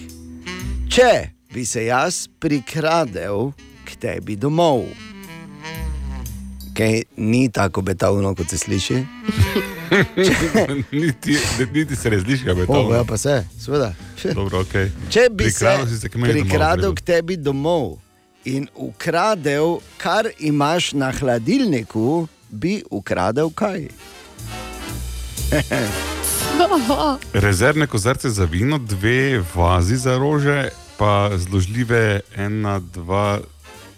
Če bi se jaz prikradel k tebi domov, kaj ni tako betavno, kot se sliši. niti, niti se ne zdiš, kaj je to. Ja, pa se, seveda. Dobro, okay. Če bi Prikradel se se k domov, prikradel v redu. k tebi domov in ukradel, kar imaš na hladilniku, bi ukradel kaj? Rezervne kozarce za vino, dve vazi za rože, pa zložljive ena, dva,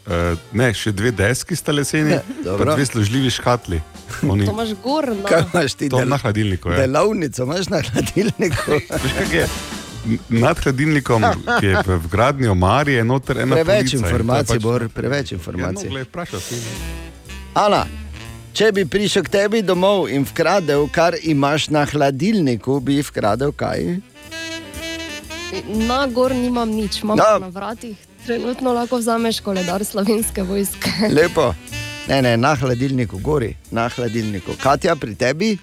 uh, ne, še dve deski sta leseni, pa dve zložljivi škatli. Oni, To imaš gorno. Kaj imaš ti to del- na hladilniku. Ja. Delavnico imaš na hladilniku. Je? Nad hladilnikom, ki je v gradnji omari, je noter ena Preveč polica in to je informacij, pač- Bor, preveč Ja, no, informacij. vprašal si. Ana, če bi prišel k tebi domov in vkradel, kar imaš na hladilniku, bi vkradel kaj? Na gor nimam nič, imam No. na vratih. Trenutno lahko vzameš koledar slovenske vojske. Lepo. Ne, ne, na hladilniku, gori, na hladilniku. Katja, pri tebi?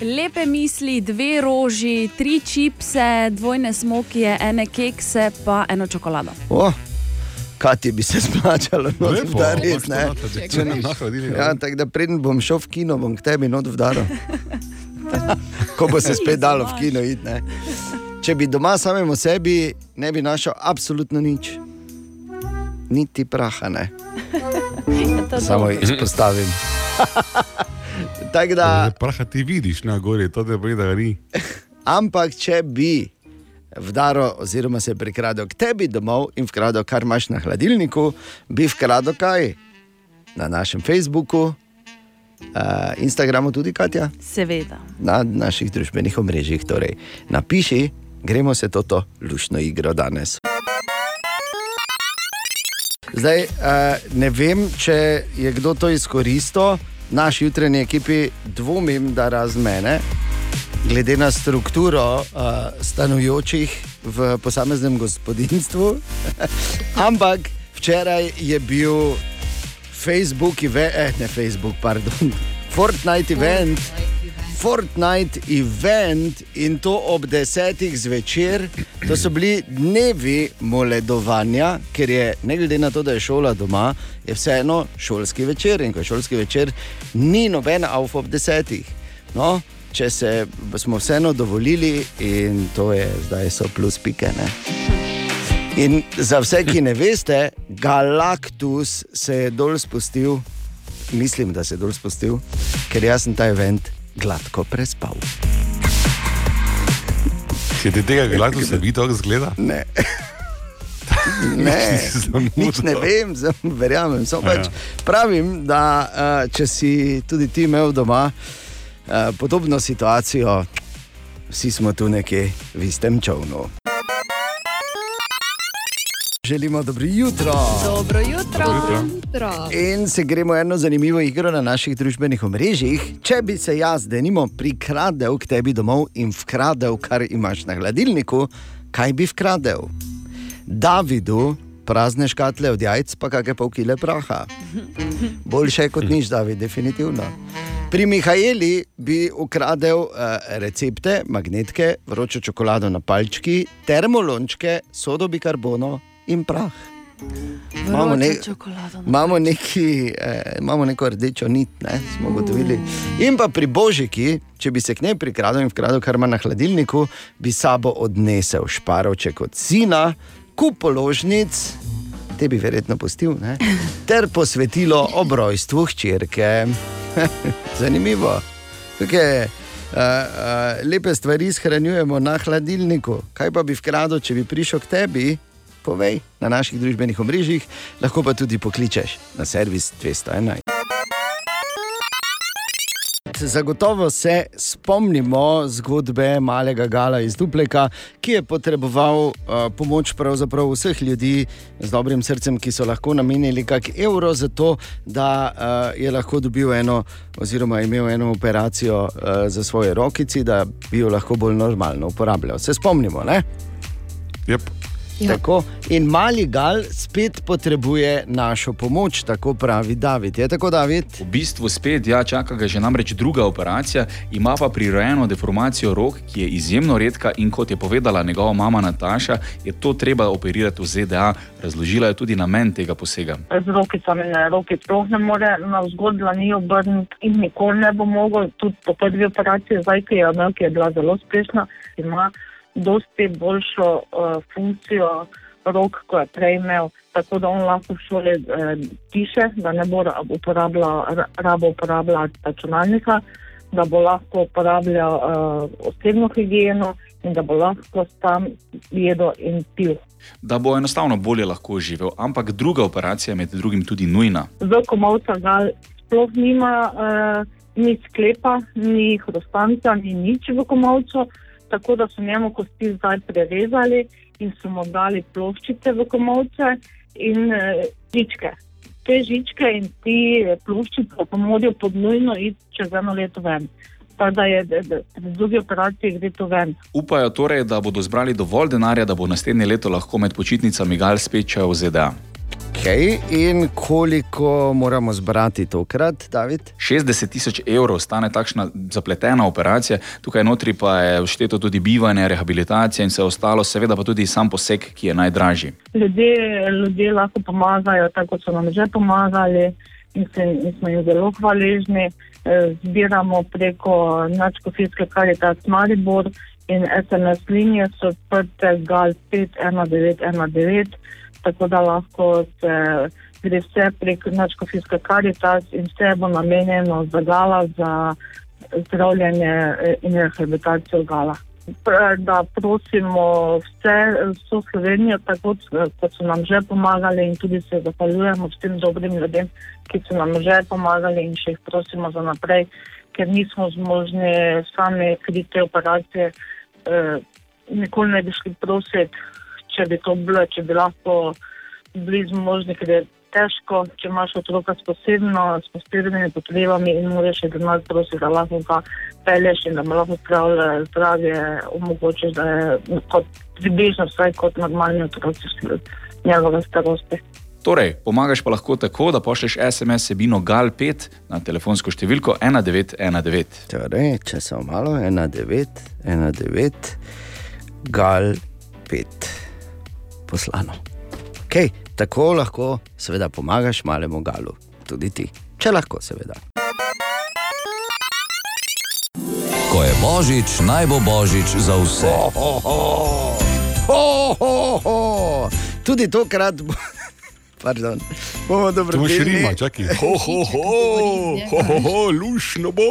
Lepe misli, dve roži, tri čipse, dvojne smokije, ene kekse, pa eno čokolado. O, Katja bi se splačalo, no, da res imaš to ne. Če ni- Na hladilniku. Ja, tako da preden bom šel v kino, bom k tebi not vdaril. Ko bo se spet dalo v kino iti. ne. Če bi doma samemu sebi, ne bi našel absolutno nič. Niti praha ne. Samo izpostavim. Tako da, Praha ti vidiš na gori, to te boji, da ga ni. ampak če bi vdaro, oziroma se prikradel k tebi domov in vkradel, kar imaš na hladilniku, bi vkradel kaj? Na našem Facebooku, uh, Instagramu tudi, Katja, Seveda. na naših družbenih omrežjih. Torej, napiši, gremo se toto lušno igro danes. Zdaj, uh, ne vem, če je kdo to izkoristil, naši jutranji ekipi dvomim, da razen mene, glede na strukturo uh, stanujočih v posameznem gospodinstvu. Ampak včeraj je bil Facebook, event, eh, ne Facebook, pardon, Fortnite event. Fortnite event in to ob desetih zvečer. To so bili dnevi moledovanja, ker je ne glede na to, da je šola doma, je vseeno šolski večer in ko je šolski večer, ni noben avto ob desetih. No, če se smo vseeno dovolili, in to je zdaj so plus pike. Ne? In za vse, ki ne veste, Galactus se je dol spustil, mislim, da se je dol spustil, ker jaz sem ta event gladko prespal. Si ti tega se vidi, kako zgleda? Ne. Ne, nič ne vem, verjamem. Samo pač pravim, da uh, če si tudi ti imel doma uh, podobno situacijo, vsi smo tu nekje v istem čovnu. Želimo dobro jutro. Dobro jutro. Dobro jutro. In se gremo eno zanimivo igro na naših družbenih omrežjih. Če bi se jaz, denimo, prikradel k tebi domov in vkradel, kar imaš na hladilniku, kaj bi vkradel? Davidu prazne škatle od jajc, pa kakšne pol kile praha. Boljše kot nič, David, definitivno. Pri Mihajli bi ukradel uh, recepte, magnetke, vročo čokolado na palčki, termolončke, sodo bikarbono in prah. Imamo, ne, imamo, neki, eh, imamo neko rdečo nit, ne, smo ugotovili. In pa pri Božiki, če bi se k njej prikradel in vkradel, kar ima na hladilniku, bi sabo odnesel šparovček od sina, kup položnic, te bi verjetno pustil, ne, ter posvetilo ob rojstvu hčerke. Zanimivo. Kakšne uh, uh, lepe stvari shranjujemo na hladilniku. Kaj pa bi vkradel, če bi prišel k tebi? Povej na naših družbenih omrežjih, lahko pa tudi pokličeš na servis 211. Zagotovo se spomnimo zgodbe malega Gala iz Dupleka, ki je potreboval uh, pomoč pravzaprav vseh ljudi z dobrim srcem, ki so lahko namenili kak evro za to, da uh, je lahko dobil eno, oziroma imel eno operacijo uh, za svoje rokici, da bi jo lahko bolj normalno uporabljal. Se spomnimo, ne? Yep. Tako. In mali gal spet potrebuje našo pomoč, tako pravi David. Je tako, David? V bistvu spet, ja, čaka ga že namreč druga operacija, ima pa prirojeno deformacijo rok, ki je izjemno redka in kot je povedala njegova mama Nataša, je to treba operirati v ZDA. Razložila je tudi namen tega posega. z rokicami na roki sploh ne more na vzgod dlani obrniti in nikoli ne bo mogel, tudi po prvi operaciji, zdaj, ki je imel, ki je bila zelo uspešna, ima dosti boljšo uh, funkcijo rok, kot je prej imel, tako da on lahko v šoli uh, piše, da ne bo rab- uporabljal, ra- rabo uporabljati računalnika, da bo lahko uporabljal uh, osebno higieno in da bo lahko tam jedel in pil. Da bo enostavno bolje lahko živel, ampak druga operacija med drugim tudi nujna. v komovca ga sploh nima uh, ni sklepa, ni hrustanca, ni nič v komovcu, tako da so njemu kosti zdaj prerezali in so mu dali ploščice v komovce in uh, žičke. Te žičke in ti eh, ploščice pa morajo pod nujno iti čez eno leto ven. Tako da je pri drugi operaciji gre to ven. Upajo torej, da bodo zbrali dovolj denarja, da bo naslednje leto lahko med počitnicami Gal spet šel v ZDA. Okay. In koliko moramo zbrati tokrat, David? 60 tisoč evrov stane takšna zapletena operacija, tukaj notri pa je všteto tudi bivanje, rehabilitacija in vse ostalo, seveda pa tudi sam poseg, ki je najdražji. ljudje, ljudje lahko pomagajo, tako kot so nam že pomagali in, se, in smo jim zelo hvaležni. Eh, Zbiramo preko Načkofijske karitas Maribor in SMS linije so odprte GAL 51919, tako da lahko se gre vse prek Načkofijske karitas in vse bo namenjeno za gala, za zdravljenje eh, in rehabilitacijo gala. Da prosimo vse, vso Slovenijo, tako kot so nam že pomagali, in tudi se zahvaljujemo vsem dobrim ljudem, ki so nam že pomagali, in še jih prosimo za naprej, ker nismo zmožni sami kriti operacije. Eh, nikoli ne bi šli prositi, če bi to bilo, če bi lahko bili zmožni, ker je težko, če imaš otroka s posebno, s posebnimi potrebami in moraš še denar prositi, da lahko ga pelješ in da mu lahko zdravje, zdravje omogočiš, da je kot približno vsaj kot normalni otroci s njegove starosti. Torej, pomagaš pa lahko tako, da pošlješ SMS sebino GAL5 na telefonsko številko 1919. Torej, če samo malo, 1,9, 1,9, gal 5, poslano. Okay, tako lahko, seveda, pomagaš malemu galu, tudi ti, če lahko, seveda. Ko je božič, naj bo božič za vse. Ho, ho, ho. Ho, ho, ho. Tudi tokrat bo. Pardon, bomo dobro To bo še rima, čakaj. Ho, ho, ho, ho, ho, ho, lušno bo.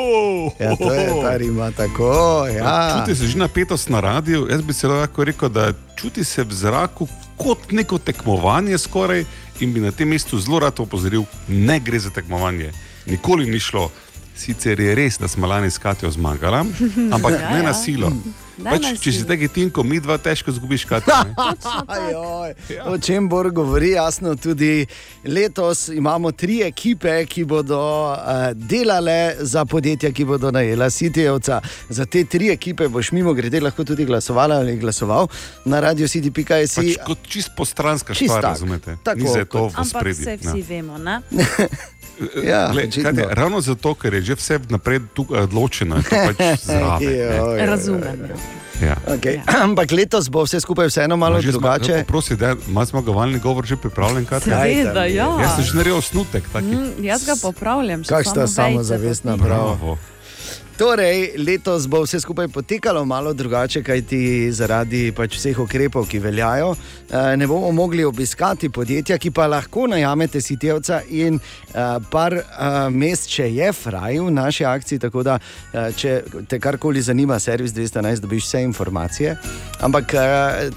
Ja, to je ta rima tako. Ja. Čuti se že napetost na radiju. Jaz bi se lahko rekel, da čuti se v zraku kot neko tekmovanje skoraj in bi na tem mestu zelo rad opozoril, ne gre za tekmovanje. Nikoli ni šlo. Sicer je res, da smo lani s Katijo zmagali, ampak Ja, ne ja. na silo. Pač, če si taki tinko, mi dva težko zgubiš Katijo. ne. Ajoj, o čem Bor govori, jasno tudi letos imamo tri ekipe, ki bodo uh, delale za podjetja, ki bodo najela Sitijevca. Za te tri ekipe boš mimo grede lahko tudi glasovala ali glasoval na radio city.js. Pač kot čist postranska Čist stvar, tak. razumete? Tako, Ni za to v Ampak spredju. se vsi vemo, ne? Ja, Glej, očitno. kaj je, ravno zato, ker je že vse vnaprej tukaj odločeno, je pač zraven. Joj, ne. Razumem. Ja. Okay. Ampak letos bo vse skupaj vseeno malo Že zma- drugače. Prosi, da ima zmagovalni govor že pripravljen, kaj Seveda, ja. Jaz sem že naredil osnutek. taki. Mm, jaz ga popravljam. Kakšna samozavestna, potiram. bravo. Torej, letos bo vse skupaj potekalo malo drugače, kajti zaradi pač vseh ukrepov, ki veljajo, eh, ne bomo mogli obiskati podjetja, ki pa lahko najamete sitevca in eh, par eh, mest, če je fraj v naši akciji. Tako da, če te karkoli zanima, servis 211, dobiš vse informacije. Ampak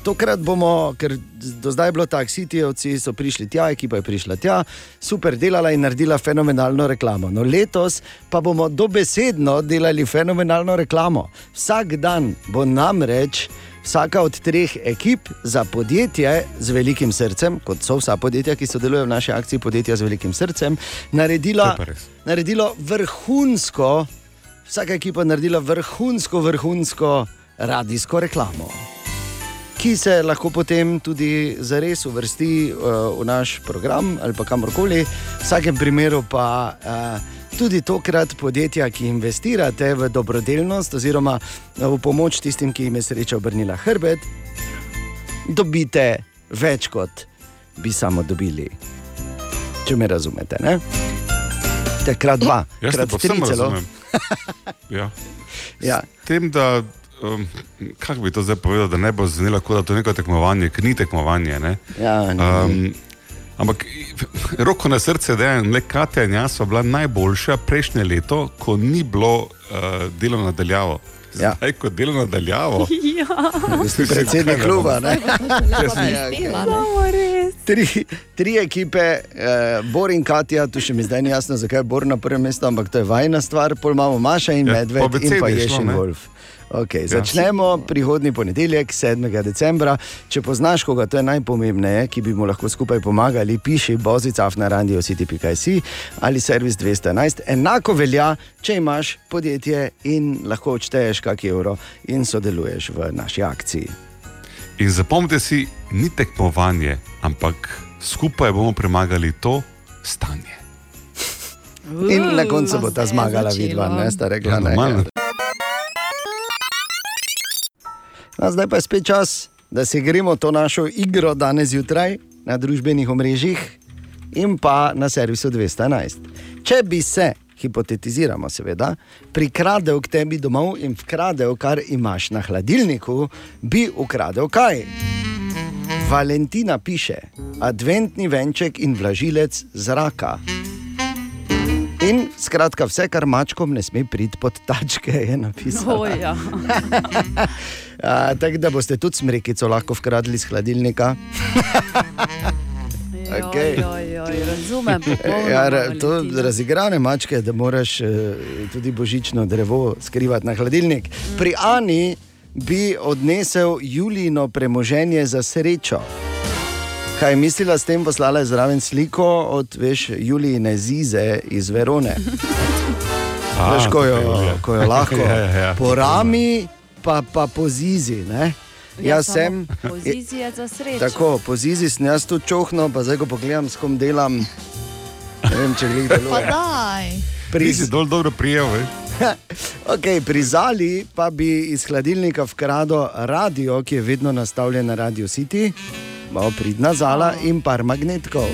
tokrat bomo, ker do zdaj je bilo tako, sitevci so prišli tja, ekipa je prišla tja, super delala in naredila fenomenalno reklamo. No, letos pa bomo dobesedno delali fenomenalno reklamo. Vsak dan bo namreč. Vsaka od treh ekip za podjetje z velikim srcem, kot so vsa podjetja, ki sodelujejo v naši akciji Podjetja z velikim srcem, naredila, res. naredilo vrhunsko, vsaka ekipa naredila vrhunsko, vrhunsko radijsko reklamo ki se lahko potem tudi zares uvrsti uh, v naš program ali pa kamorkoli. V vsakem primeru pa uh, tudi tokrat podjetja, ki investirate v dobrodelnost oziroma eh, v pomoč tistim, ki jim je sreča obrnila hrbet, dobite več kot bi samo dobili. Če me razumete, ne? Takrat dva, Jaz te krat povsem tri celo. Ja. Ja. S tem, da, um, kako bi to zdaj povedal, da ne bo zvenelo, kot da to je neko tekmovanje, ker ni tekmovanje. Ne? Ja, ni, um, ampak roko na srce, da je le Katja in jaz bila najboljša prejšnje leto, ko ni bilo uh, delo nadaljavo. Ja. Zdaj, ko delo nadaljavo. Ja. Ste predsednik kluba, ne? Ja. Tri, tri ekipe, eh, Bor in Katja, tu še mi zdaj ni jasno, zakaj je Bor na prvem mestu, ampak to je vajna stvar, pol imamo Maša in Ja, Medved po in pa je šlo, Ješin ne? Wolf. Okay, Ja. začnemo prihodni ponedeljek, 7. decembra. Če poznaš koga, to je najpomembneje, ki bi mu lahko skupaj pomagali, piši bozicaf na radio city.si ali servis 211. Enako velja, če imaš podjetje in lahko odšteješ kak evro in sodeluješ v naši akciji. In zapomnite si, ni tekmovanje, ampak skupaj bomo premagali to stanje. In na koncu bo ta zmagala, vidva, ne sta rekla. Ja, ne. No, zdaj pa je spet čas, da se gremo to našo igro danes zjutraj na družbenih omrežjih in pa na servisu 211. Če bi se, hipotetiziramo, seveda, prikradel k tebi domov in vkradel, kar imaš na hladilniku, bi ukradel kaj? Valentina piše: Adventni venček in vlažilec zraka. In skratka, vse, kar mačkom ne sme priti pod tačke, je napisano. Oh, ja. Tako da boste tudi smrekico lahko vkradli iz hladilnika. Okej. Joj, joj, razumem. Ja, ra- to razigrane mačke, da moraš eh, tudi božično drevo skrivati na hladilnik. Pri Ani bi odnesel Julino premoženje za srečo. Kaj je mislila s tem, poslala je zraven sliko od veš, Julijine zize iz Verone. A, Veš, ko jo, ja. ko jo lahko Ja, ja, ja. po rami, pa, pa po zizi. Ne? Jaz sem. Pozicija za srečo. Tako, po zizi sem jaz tu čohno, pa zdaj ko pogledam, s kom delam. Ne vem, če glih Pa daj. Pri- si dol dobro prijel, veš. okay, pri Zali pa bi iz hladilnika vkradel radio, ki je vedno nastavljen na Radio City, malo pridna zala in par magnetkov.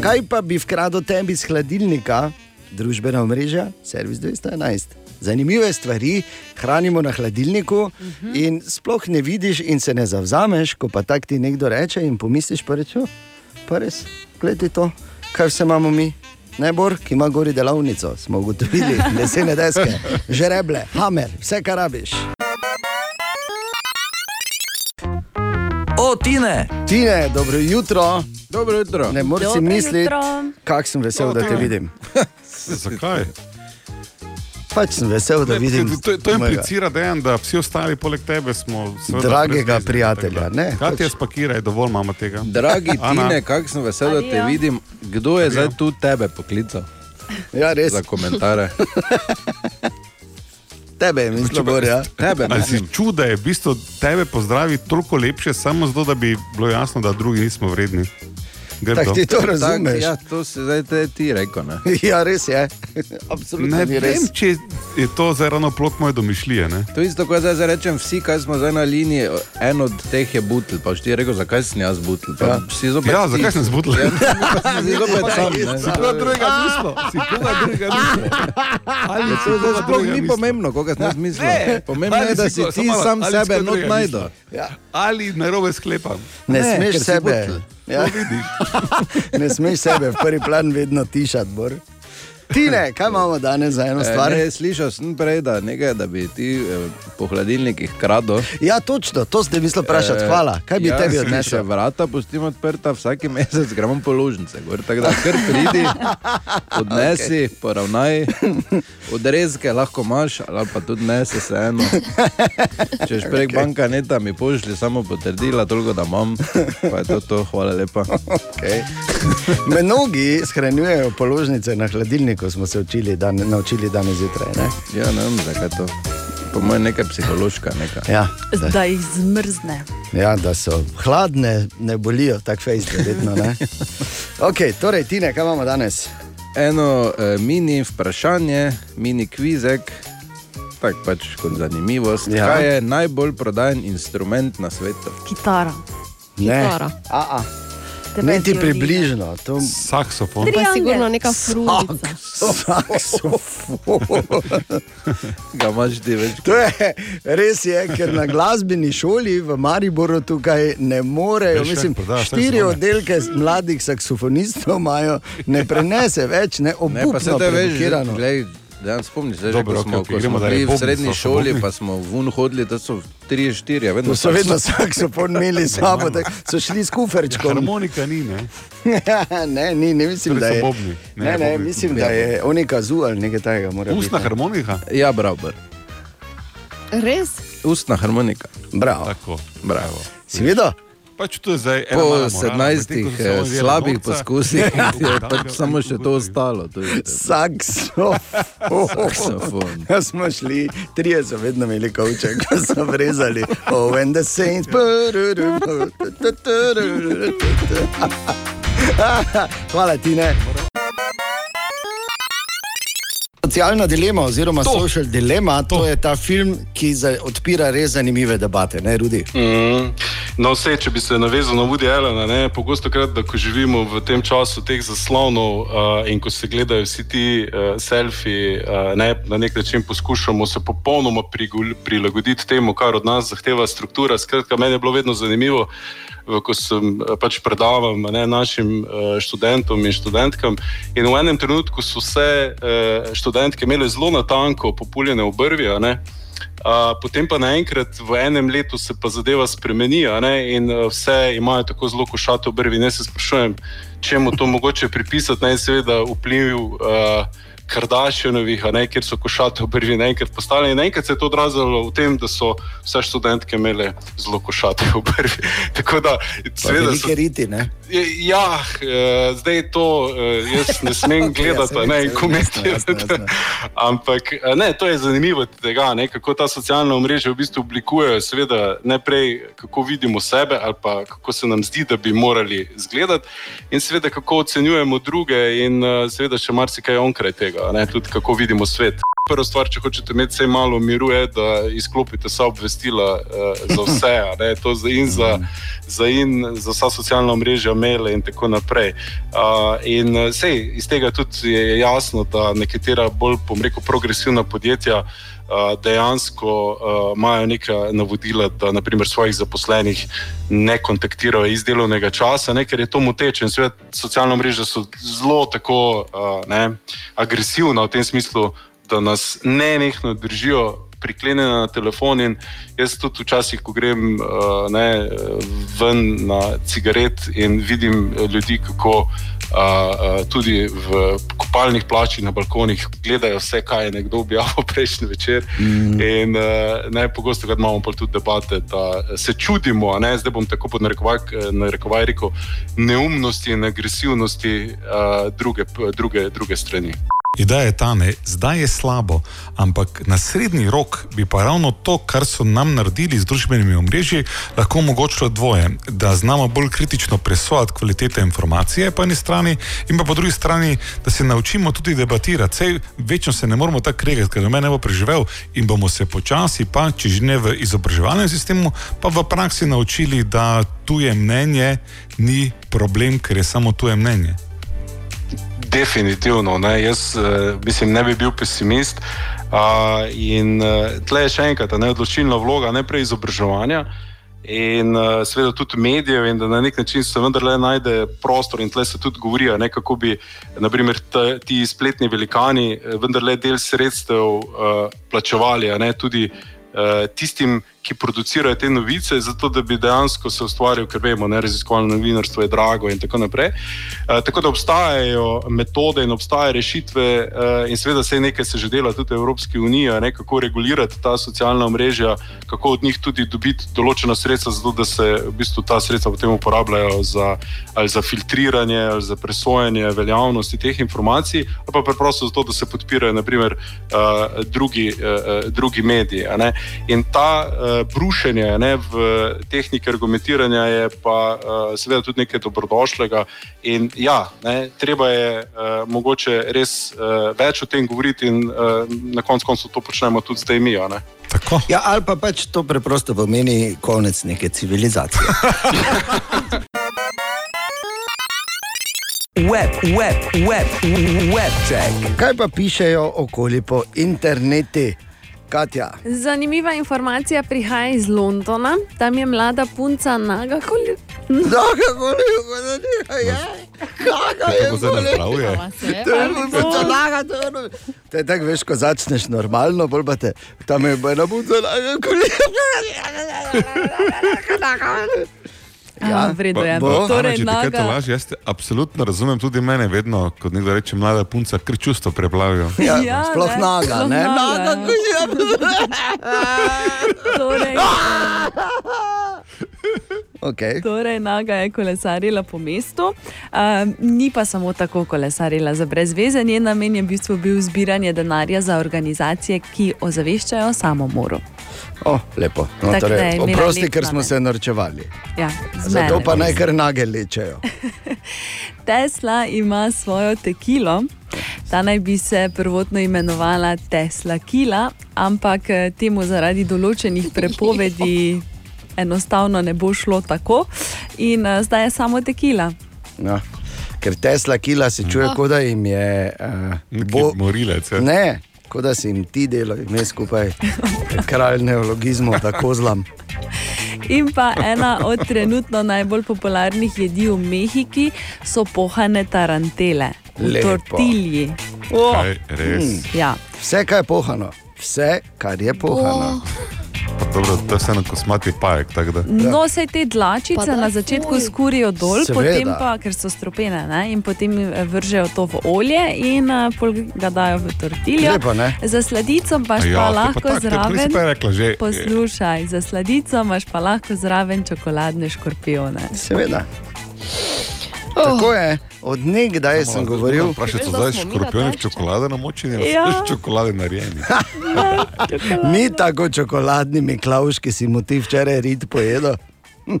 Kaj pa bi vkradel tebi iz hladilnika, družbena omrežja, servis 211. Zanimive stvari hranimo na hladilniku in sploh ne vidiš in se ne zavzameš, ko pa tak ti nekdo reče in pomisliš, pa reče, "O, pa res, gledaj to, kaj vse imamo mi. Najbolj, ki ima gori delavnico, smo ugotovili, lesene deske, žreble, hamer, vse kar rabiš. O, Tine! Tine, dobro jutro. Dobro jutro. Ne moreš si misliti, kako sem vesel, da te vidim. Zakaj? Pač sem vesel, da vidim. To, to mojega implicira, dejan, da vsi ostali poleg tebe smo Dragega prijatelja, ne, Kaj ti je pač- spakiraj, dovolj imamo tega. Dragi. Tine, kako sem vesel, da te Adijo. vidim. Kdo je zdaj tu tebe poklical Ja, res. za komentare? Tebe je mislil, Borja. Tebe, Ali si čutil, da je v bistvu tebe pozdravi toliko lepše, samo zato, da bi bilo jasno, da drugi nismo vredni? Grdo. Tako ti to Tak, razumeš. ja, to si zdaj te ti rekel. Ne? Ja, res je. Absolutno Ne ni res. vem, če je to zdaj ravno plot moje domišljije. Ne? To isto, kot zdaj rečem, vsi, kaj smo zdaj na liniji, en od teh je butl. Pa ti je rekel, zakaj jaz butl. Pa Ja. si zopet Ja, ti. zakaj sem z butlem? Ja, si zopet sam. ne. Si koga drugega mislil? Si koga drugega mislil? Ali Ja, si To zdaj sploh ni pomembno, koga sem jaz mislil. Ne. Pomembno Ali je, da si si ti sam si sebe not najdo. mislil? Ali narobe sklepam? Ne, Ne, smeš si sebe. butl. Ja. ne smeš sebe v prvi plan vedno tišati, Bor. Tine, kaj imamo danes za eno stvar? E, ne, slišal sem prej, da, nekaj, da bi ti eh, po hladilnikih kradel. Ja, točno, to ste mislili vprašati. Eh, Hvala. Kaj bi ja, tebi odnesel? vrata pustim odprta, vsak mesec gremo položnice. Gor, tako da kar pridi, odnesi, okay. poravnaj. Odrezke lahko imaš, ali pa tudi nese se eno. Če šprek Okej. okay. banka neta mi pošli samo potrdila, toliko da imam, pa je to to, hvala lepa. Okay. Mnogi shranjujejo položnice na hladilniku, smo se učili dan, naučili danes zjutraj. Ne? Ja, ne vem, zakaj to. Po mojem, nekaj psihološka. Nekaj. Ja, da, Da jih zmrzne. ja, da so hladne, ne bolijo, tako fejs, verjetno. ne. Okay, torej, Tine, kaj imamo danes? Eno eh, mini vprašanje, mini kvizek, tako pač kot zanimivost. Ja. Ja. Kaj je najbolj prodajen instrument na svetu? Kitara. Ne. Kitara. A, a. Niti približno. To... Saksofon. Pa je sigurno neka frulica. Ga imaš ti več? To je res, je, ker na glasbeni šoli v Mariboru tukaj ne morejo. Veš, Mislim, kako prodajaš štiri oddelke mladih saksofonistov imajo, ne prenese več, ne Ne, pa obupno, se te veš, provokirano. Da spomniš, da Dobro, ko smo, okej, ko gremo smo bili v srednji šoli, pa smo vun hodili, to so tri, štiri, vedno To so vedno saksofon imeli s sabo, tako so šli s kuferčkom. Harmonika ni, ne? ne, ni, ne mislim, Torej da so je. bobni. Ne, Ne, ne, bobni. mislim, da je oni kazu ali nekaj takega. Ustna biti. harmonika? Ja, bravo. Res? Ustna harmonika. Bravo. Tako. Bravo. Si videl? Pač to je zdaj ena Po morala, 17 medtem ko so se eh, oni delali slabih poskusih je pač samo še to ostalo. To je, Saksofon. Saksofon. Ja, smo šli, trije so vedno imeli kavče, ko so vrezali. Oh, when the saints. Hvala ti, ne. Socialna dilema, oziroma to. social dilema, to, to je ta film, ki za, odpira res zanimive debate, ne Rudi. Mm. No, vse, če bi se navezal na Woody Allena, ne, pogosto krat, da ko živimo v tem času teh zaslonov uh, in ko se gledajo vsi ti uh, selfiji, uh, ne, na nek način poskušamo se popolnoma prilagoditi temu, kar od nas zahteva struktura. Skratka, meni je bilo vedno zanimivo, ko sem eh, pač predaval ne, našim eh, študentom in študentkam. In v enem trenutku so vse eh, študentke imele zelo natanko populjene obrvi. Uh, potem pa naenkrat v enem letu se pa zadeva spremeni in vse imajo tako zelo košate obrvi. Ne se sprašujem, čemu to mogoče pripisati, naj seveda vpliv uh, Kardashianovih, ne, kjer so košate obrvi naenkrat postale. In naenkrat se je to odrazilo v tem, da so vse študentke imele zelo košate obrvi. Tako da, seveda, velike riti, ne? Ja, eh, zdaj to eh, jaz ne smem ja, gledati saj, ne, saj, in komentirati. Ampak eh, ne, to je zanimivo tega, ne, kako ta socialna omrežja v bistvu oblikujejo, seveda najprej kako vidimo sebe ali pa kako se nam zdi, da bi morali izgledati in seveda kako ocenjujemo druge in seveda še marsikaj onkraj tega, ne, tudi kako vidimo svet. Prva stvar, če hočete imeti vse malo miru, je, da izklopite vsa obvestila uh, za vse, ne, to za in za, za, in za vsa socialna mreža, maile in tako naprej. Uh, in uh, sej, iz tega tudi je jasno, da nekatera bolj, bom rekel, progresivna podjetja uh, dejansko uh, imajo neka navodila, da naprimer svojih zaposlenih ne kontaktirajo iz delovnega časa, ne, ker je to moteče. In seveda socialna mreža so zelo tako uh, ne, agresivna v tem smislu, da nas ne nekno držijo priklenjene na telefon. In jaz tudi včasih, ko grem uh, ne, ven na cigaret in vidim eh, ljudi, kako uh, tudi v kopalnih plačih na balkonih gledajo vse, kaj je nekdo objavil prejšnji večer. Mm. In uh, najpogosto imamo pa tudi debate, da se čudimo, ne, zdaj bom tako pod narekovaj, narekovaj rekel, neumnosti in agresivnosti uh, druge, druge, druge strani. Ideja je ta, ne, zdaj je slabo, ampak na srednji rok bi pa ravno to, kar so nam naredili z družbenimi omrežji, lahko omogočilo dvoje. Da znamo bolj kritično presojati kvalitete informacije po eni strani, in pa po drugi strani, da se naučimo tudi debatirati. Sej večno se ne moramo tako kregati, ker me ne bo preživel in bomo se počasi, pa če že ne v izobraževalnem sistemu, pa v praksi naučili, da tuje mnenje ni problem, ker je samo tuje mnenje. Definitivno, ne. jaz uh, mislim, ne bi bil pesimist. Uh, in uh, tle je še enkrat ta neodločilna vloga najprej izobraževanja in uh, seveda tudi medijev, in da na nek način se vendarle najde prostor. In tle se tudi govori, a ne, kako bi naprimer, ta, ti spletni velikani eh, vendarle del sredstev uh, plačevali, a ne tudi uh, tistim, ki producirajo te novice, zato da bi dejansko se ustvaril, ker vemo, da raziskovalno novinarstvo je drago in tako naprej. Uh, tako da obstajajo metode in obstajajo rešitve, uh, in seveda se nekaj se že dela tudi v Evropski uniji, ne kako regulirati ta socialna omrežja, kako od njih tudi dobiti določena sredstva, zato da se v bistvu ta sredstva potem uporabljajo za, za filtriranje ali za presojanje veljavnosti teh informacij, ali pa preprosto zato, da se podpirajo naprimer uh, drugi, uh, drugi mediji. ne. In ta uh, brušenje ne, v tehniki argumentiranja je pa uh, seveda tudi nekaj dobrodošlega. In ja, ne, treba je uh, mogoče res uh, več o tem govoriti, in uh, na koncu koncev to počnemo tudi zdaj mi. Ja, ali pa pač to preprosto pomeni konec neke civilizacije. Web, web, web, web check. Kaj pa pišejo okoli po internetu, Katja? Zanimiva informacija prihaja iz Londona. Tam je mlada punca naga koli. Naga koli, da je. Naga je zdaj koli. napravuje? To je punca naga, to je ono. To je tako, veš, ko začneš normalno, bolj pa te, tam je ena punca naga koli. Ja, v redu je. Bo, Torej, Ana, če naga- laži, jaz te absolutno razumem, tudi mene vedno, ko nekdo reče mlada punca, ker čustvo preplavijo. Ja, Ja, sploh ne, naga, sploh ne? naga, Naga, ja. Torej, Okay. Torej, Naga je kolesarila po mestu, um, ni pa samo tako kolesarila za brez veze. Njen namen je v bistvu bil zbiranje denarja za organizacije, ki ozaveščajo samomoru. O, lepo. No, je torej, imela oprosti, ker smo se norčevali. Ja, Zato pa naj kar nage lečejo. Tesla ima svojo tekilo. Ta naj bi se prvotno imenovala Tesla Kila, ampak eh, temu zaradi določenih prepovedi enostavno ne bo šlo tako. In uh, zdaj je samo tekila. No. Ker Tesla kila se čuje, Ah. kot da jim je. Uh, bo... Morilec. Ja. Ne, kot da si jim ti delo, ime skupaj, kralj neologizmov, tako zlam. In pa ena od trenutno najbolj popularnih jedi v Mehiki so pohane tarantele, tortilji. Kaj, res. Mm. Ja. Vse, kar je pohano, vse, kar je pohano. Pa Dobro, to je vseeno kosmati pajek. No, se te dlačice Pa na daj, začetku fuj. skurijo dol, Seveda. potem pa, ker so stropene, ne, in potem eh, vržejo to v olje in uh, pol ga dajo v tortiljo. Lepo, ne? Za sladico imaš Ja, pa pa lahko prej si zraven. pa rekla že. Poslušaj, za sladico imaš pa lahko zraven čokoladne škorpione. Seveda. Tako je, od nekdaj sem govoril. Vprašaj, so zdaj škorpioni v čokolade namočeni, ali Ja. so iz čokolade narejeni. Ni tako čokoladni Miklaus, ki si mu ti včeraj rit pojedel.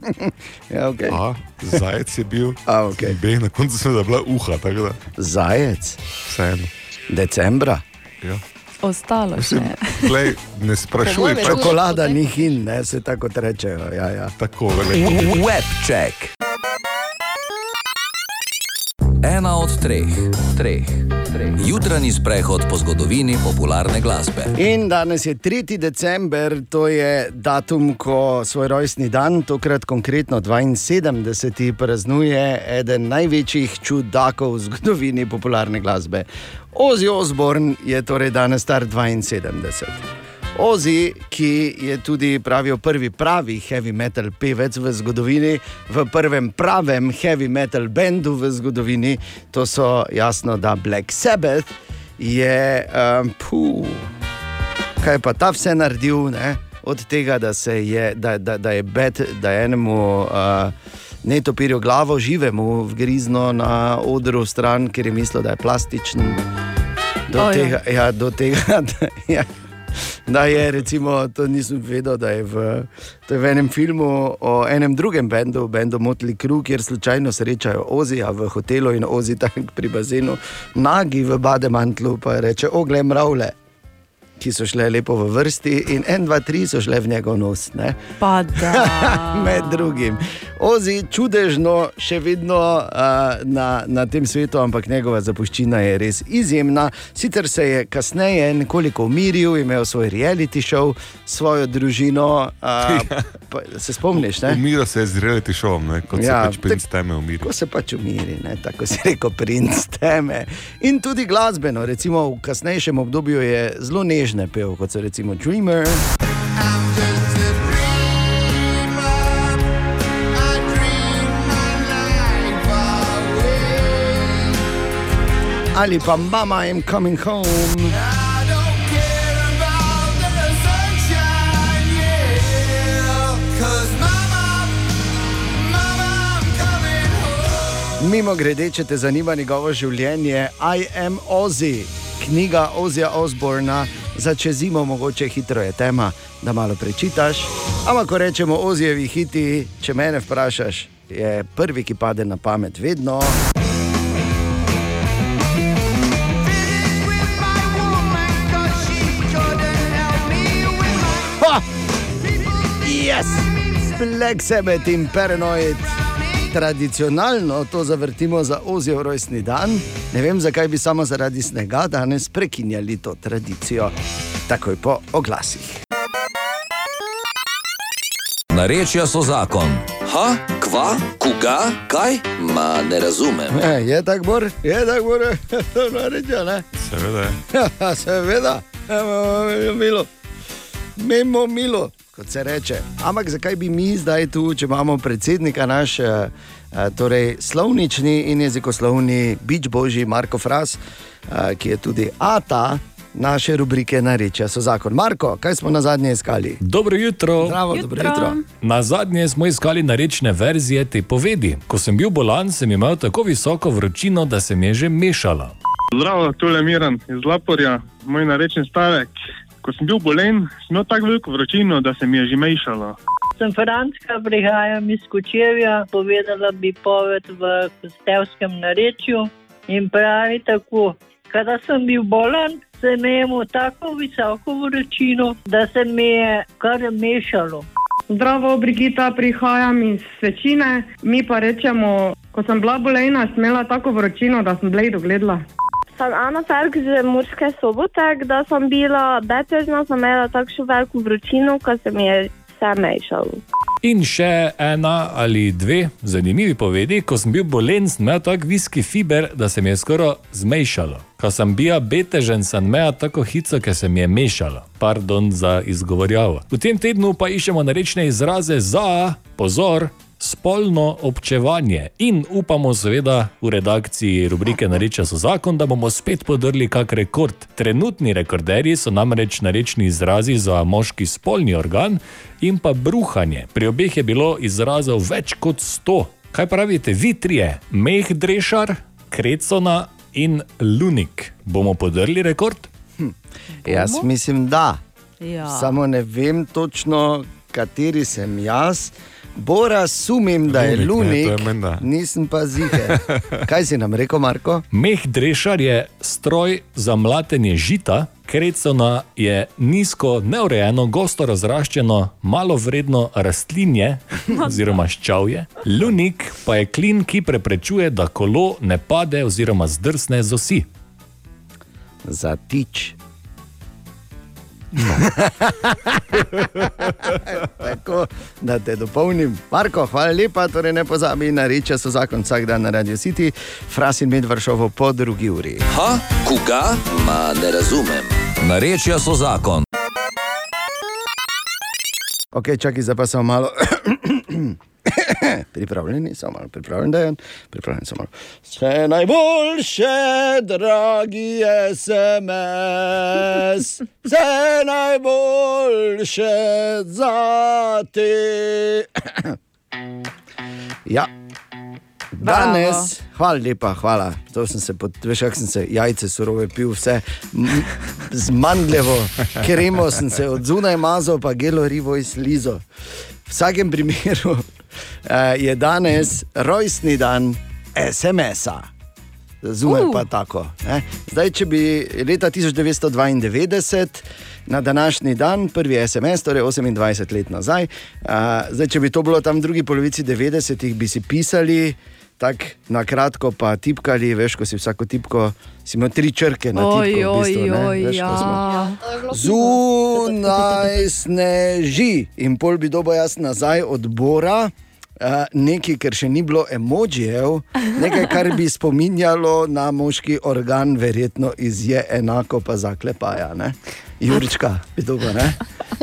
ja, okay. A, zajec je bil. A, okay. B, na koncu sem da bila uha. Da. Zajec. Vseeno. Decembra. Ja. Ostalo še. Glej, ne sprašuj. pač- Čokolada ni hin, ne, se tako rečejo. Ja, ja. Tako, Webček. Ena od treh, treh, treh. Jutranji sprehod po zgodovini popularne glasbe. In danes je 3. december, to je datum, ko svoj rojstni dan, tokrat konkretno 72. praznuje eden največjih čudakov v zgodovini popularne glasbe. Ozzy Osbourne je torej danes star 72. Ozzy, ki je tudi pravijo prvi pravi heavy metal pevec v zgodovini, v prvem pravem heavy metal bendu v zgodovini, to so jasno, da Black Sabbath je, um, puh, kaj pa ta vse naredil, ne? od tega, da, je, da, da, da je bed, da je enemu uh, netopirju glavo živemu vgrizno na odru stran, ker je mislil, da je plastičen. Do Ojoj. tega, ja, do tega da, ja, da je, recimo, to nisem vedel, da je v, je v enem filmu o enem drugem bendu, bendu Motley Crue, kjer slučajno srečajo Ozija v hotelu in Ozi tam pri bazenu, nagi v bademantlu, pa reče: Ogle, mravlje. Ki so šle lepo v vrsti, in en, dva, tri so šle v njegov nos. Med drugim. Ozi čudežno še vedno uh, na, na tem svetu, ampak njegova zapuščina je res izjemna. Sicer se je kasneje nekoliko umiril, imel svoj reality show, svojo družino. Uh, pa, se spomniš? Ne? Umira se z reality showom, ne? kot Ja, se pač princ teme umiri. Ko se pač umiri, ne? tako si rekel, princ teme. In tudi glasbeno, recimo v kasnejšem obdobju je zelo nežne pel, kot so recimo Dreamer. Ali pa Mama, I'm coming home. Mimo grede, če te zanima njegovo življenje, I am Ozzy, knjiga Ozija Osborna, za čez zimo mogoče hitro je tema, da malo prečitaš. Ampak ko rečemo Ozijevi hiti, če mene vprašaš, je prvi, ki pade na pamet vedno. Ha! Yes! Black Sabbath in Paranoid. Tradicionalno to zavrtimo za Ozijev rojstni dan. Ne vem, zakaj bi samo zaradi snega danes prekinjali to tradicijo. Takoj po oglasih. Narečja so zakon. Ha, kva, koga, kaj? Ma ne razumem. E, je tako, bor, je tako, bor, naredijo, ne? Seveda je. Ja, seveda, Evo, milo. Mimo milo, kot se reče. Ampak zakaj bi mi zdaj tu, če imamo predsednika naš, eh, eh, torej slovnični in jezikoslovni bič božji Marko Fras, eh, ki je tudi ata naše rubrike Narečja so zakon. Marko, kaj smo na zadnje iskali? Dobro jutro. Zdravo, dobro jutro. Na zadnje smo iskali narečne verzije te povedi. Ko sem bil bolan, sem imel tako visoko vročino, da se mi je že mešala. Zdravo, tole Miran iz Laporja, moj narečen stavek. Ko sem bil bolen, sem imel tako veliko vročino, da se mi je že mešalo. Sem Frančka, prihajam iz Kočevja, povedala bi poved v Kostevskem narečju in pravi tako. Kada sem bil bolan, sem imel tako visoko vročino, da se mi je kar mešalo. Zdravo, Brigita, prihajam iz Svečine. Mi pa rečemo, ko sem bila bolejna, sem imela tako vročino, da sem blejdo gledala. Sem Ana Ferg iz Murske sobote, da sem bila betežna, sem imela takšno veliko vročino, ko se mi je vse mešalo. In še ena ali dve zanimivi povedi. Ko sem bil bolen, sem imel tak viski fiber, da se mi je skoraj zmešalo. Ko sem bil betežen, sem imel tako hitro, ker se mi je mešalo. Pardon za izgovorjavo. V tem tednu pa iščemo narečne izraze za, pozor, spolno občevanje. In upamo, seveda, v redakciji rubrike Nareča so zakon, da bomo spet podrli kak rekord. Trenutni rekorderji so namreč narečni izrazi za moški spolni organ in pa bruhanje. Pri obeh je bilo izrazov več kot sto. Kaj pravite, vi trije, Meh Drešar, Krecona in Lunik, bomo podrli rekord? Hm. Jaz mislim, da. Ja. Samo ne vem točno, kateri sem jaz. Bora sumim, da je Lunik, ne, je nisem pa ziger. Kaj si nam rekel, Marko? Meh Drešar je stroj za mlatenje žita, Krecona je nizko, neurejeno, gosto razraščeno, malo vredno rastlinje oziroma ščavje. Lunik pa je klin, ki preprečuje, da kolo ne pade oziroma zdrsne z osi. Zatič. Tako, da te dopolnim. Marko, hvala lepa, torej ne pozabi na reči, so zakon vsak dan na Radio City, Fras in Medvršovo po drugi uri. Ha, koga? Ma ne razumem. Narečja so zakon. Ok, čakaj, zdaj pa samo malo. pripravljeni, samo malo pripravljen, da je pripravljen, samo malo. Vse najboljše, dragi SMS, vse najboljše za te. ja. Danes, hvala lepa, hvala. To sem se, pod, veš, kako sem se jajce surove pil, vse m- z mandljevo kremo sem se od zunaj mazal, pa gelo rivo iz lizo. V vsakem primeru je danes rojstni dan SMS-a. Zunaj Uh. pa tako. Ne? Zdaj, če bi leta 1992 na današnji dan, prvi SMS, torej 28 let nazaj, uh, zdaj, če bi to bilo tam v drugi polovici 90-ih, bi si pisali. Tako na kratko, pa tipkali, veš, ko si vsako tipko, si imel tri črke na tipko. Oj, v bistvu, oj, veš, ko smo- ja. Zunaj sneži in pol bi dobo jaz nazaj odbora. Uh, nekaj, ker še ni bilo emojijev, nekaj, kar bi spominjalo na moški organ, verjetno iz je enako, pa zaklepaja. Ne? Jurička, bi dobro, ne?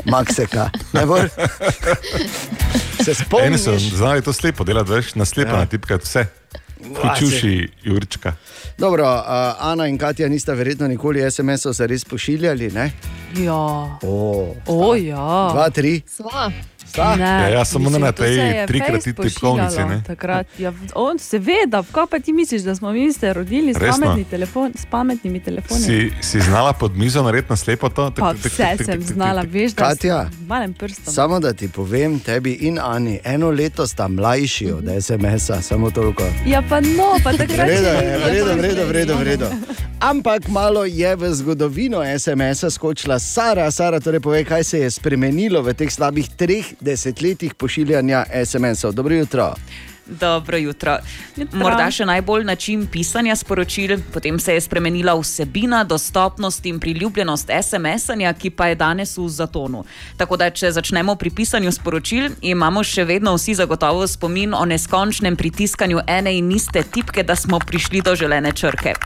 Makseka. Ne bo? Se spomniš? znali to slepo delati, veš, na slepo Ja. natipkati vse. Vključujoči Jurčka. Dobro, uh, Ana in Katja nista verjetno nikoli SMS-ov se res pošiljali, ne? Ja. O, O, ja. Dva, tri. Sva. Ne, Ja, ja, samo mislim, na to tej trikratni tipkovnici, ne. Takrat, ja, on, seveda, kaj pa ti misliš, da smo mi se rodili s, pametni telefon, s pametnimi telefoni? Si, si znala pod mizo narediti na slepo to? Pa vse sem znala, veš, da Katja, sem malem prstom. Samo da ti povem, tebi in Ani, eno leto sta mlajši od SMS-a, samo toliko. Ja, pa no, pa takrat Vredo vredo, bilo vredo, vredo, vredo. Ampak malo je v zgodovino SMS-a skočila Sara. Sara, torej povej, kaj se je spremenilo v teh slabih treh desetletjih pošiljanja SMS-ov. Dobro jutro. Dobro jutro. Morda še najbolj način pisanja sporočil, potem se je spremenila vsebina, dostopnost in priljubljenost SMS-anja, ki pa je danes v zatonu. Tako da, če začnemo pri pisanju sporočil, imamo še vedno vsi zagotovo spomin o neskončnem pritiskanju ene in iste tipke, da smo prišli do želene črke.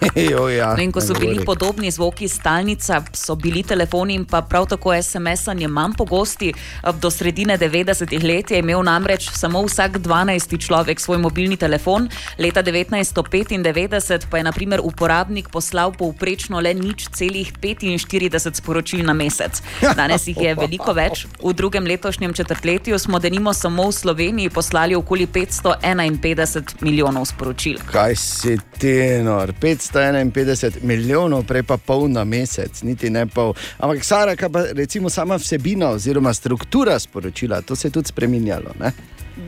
jo, ja, No in ko so bili govori. podobni zvoki stalnica, so bili telefoni in pa prav tako SMS-anje manj pogosti. Do sredine 90-ih let je imel namreč samo vsak 12. človek svoj mobilni telefon, leta 1995 pa je naprimer uporabnik poslal povprečno le nič celih 45 sporočil na mesec. Danes jih je veliko več. V drugem letošnjem četrtletju smo denimo samo v Sloveniji poslali okoli 551 milijonov sporočil. Kaj si ti, nor? 551 milijonov, prej pa pol na mesec, niti ne pol. Ampak, Sara, kaj pa recimo sama vsebina oziroma struktura sporočila, to se je tudi spremenjalo.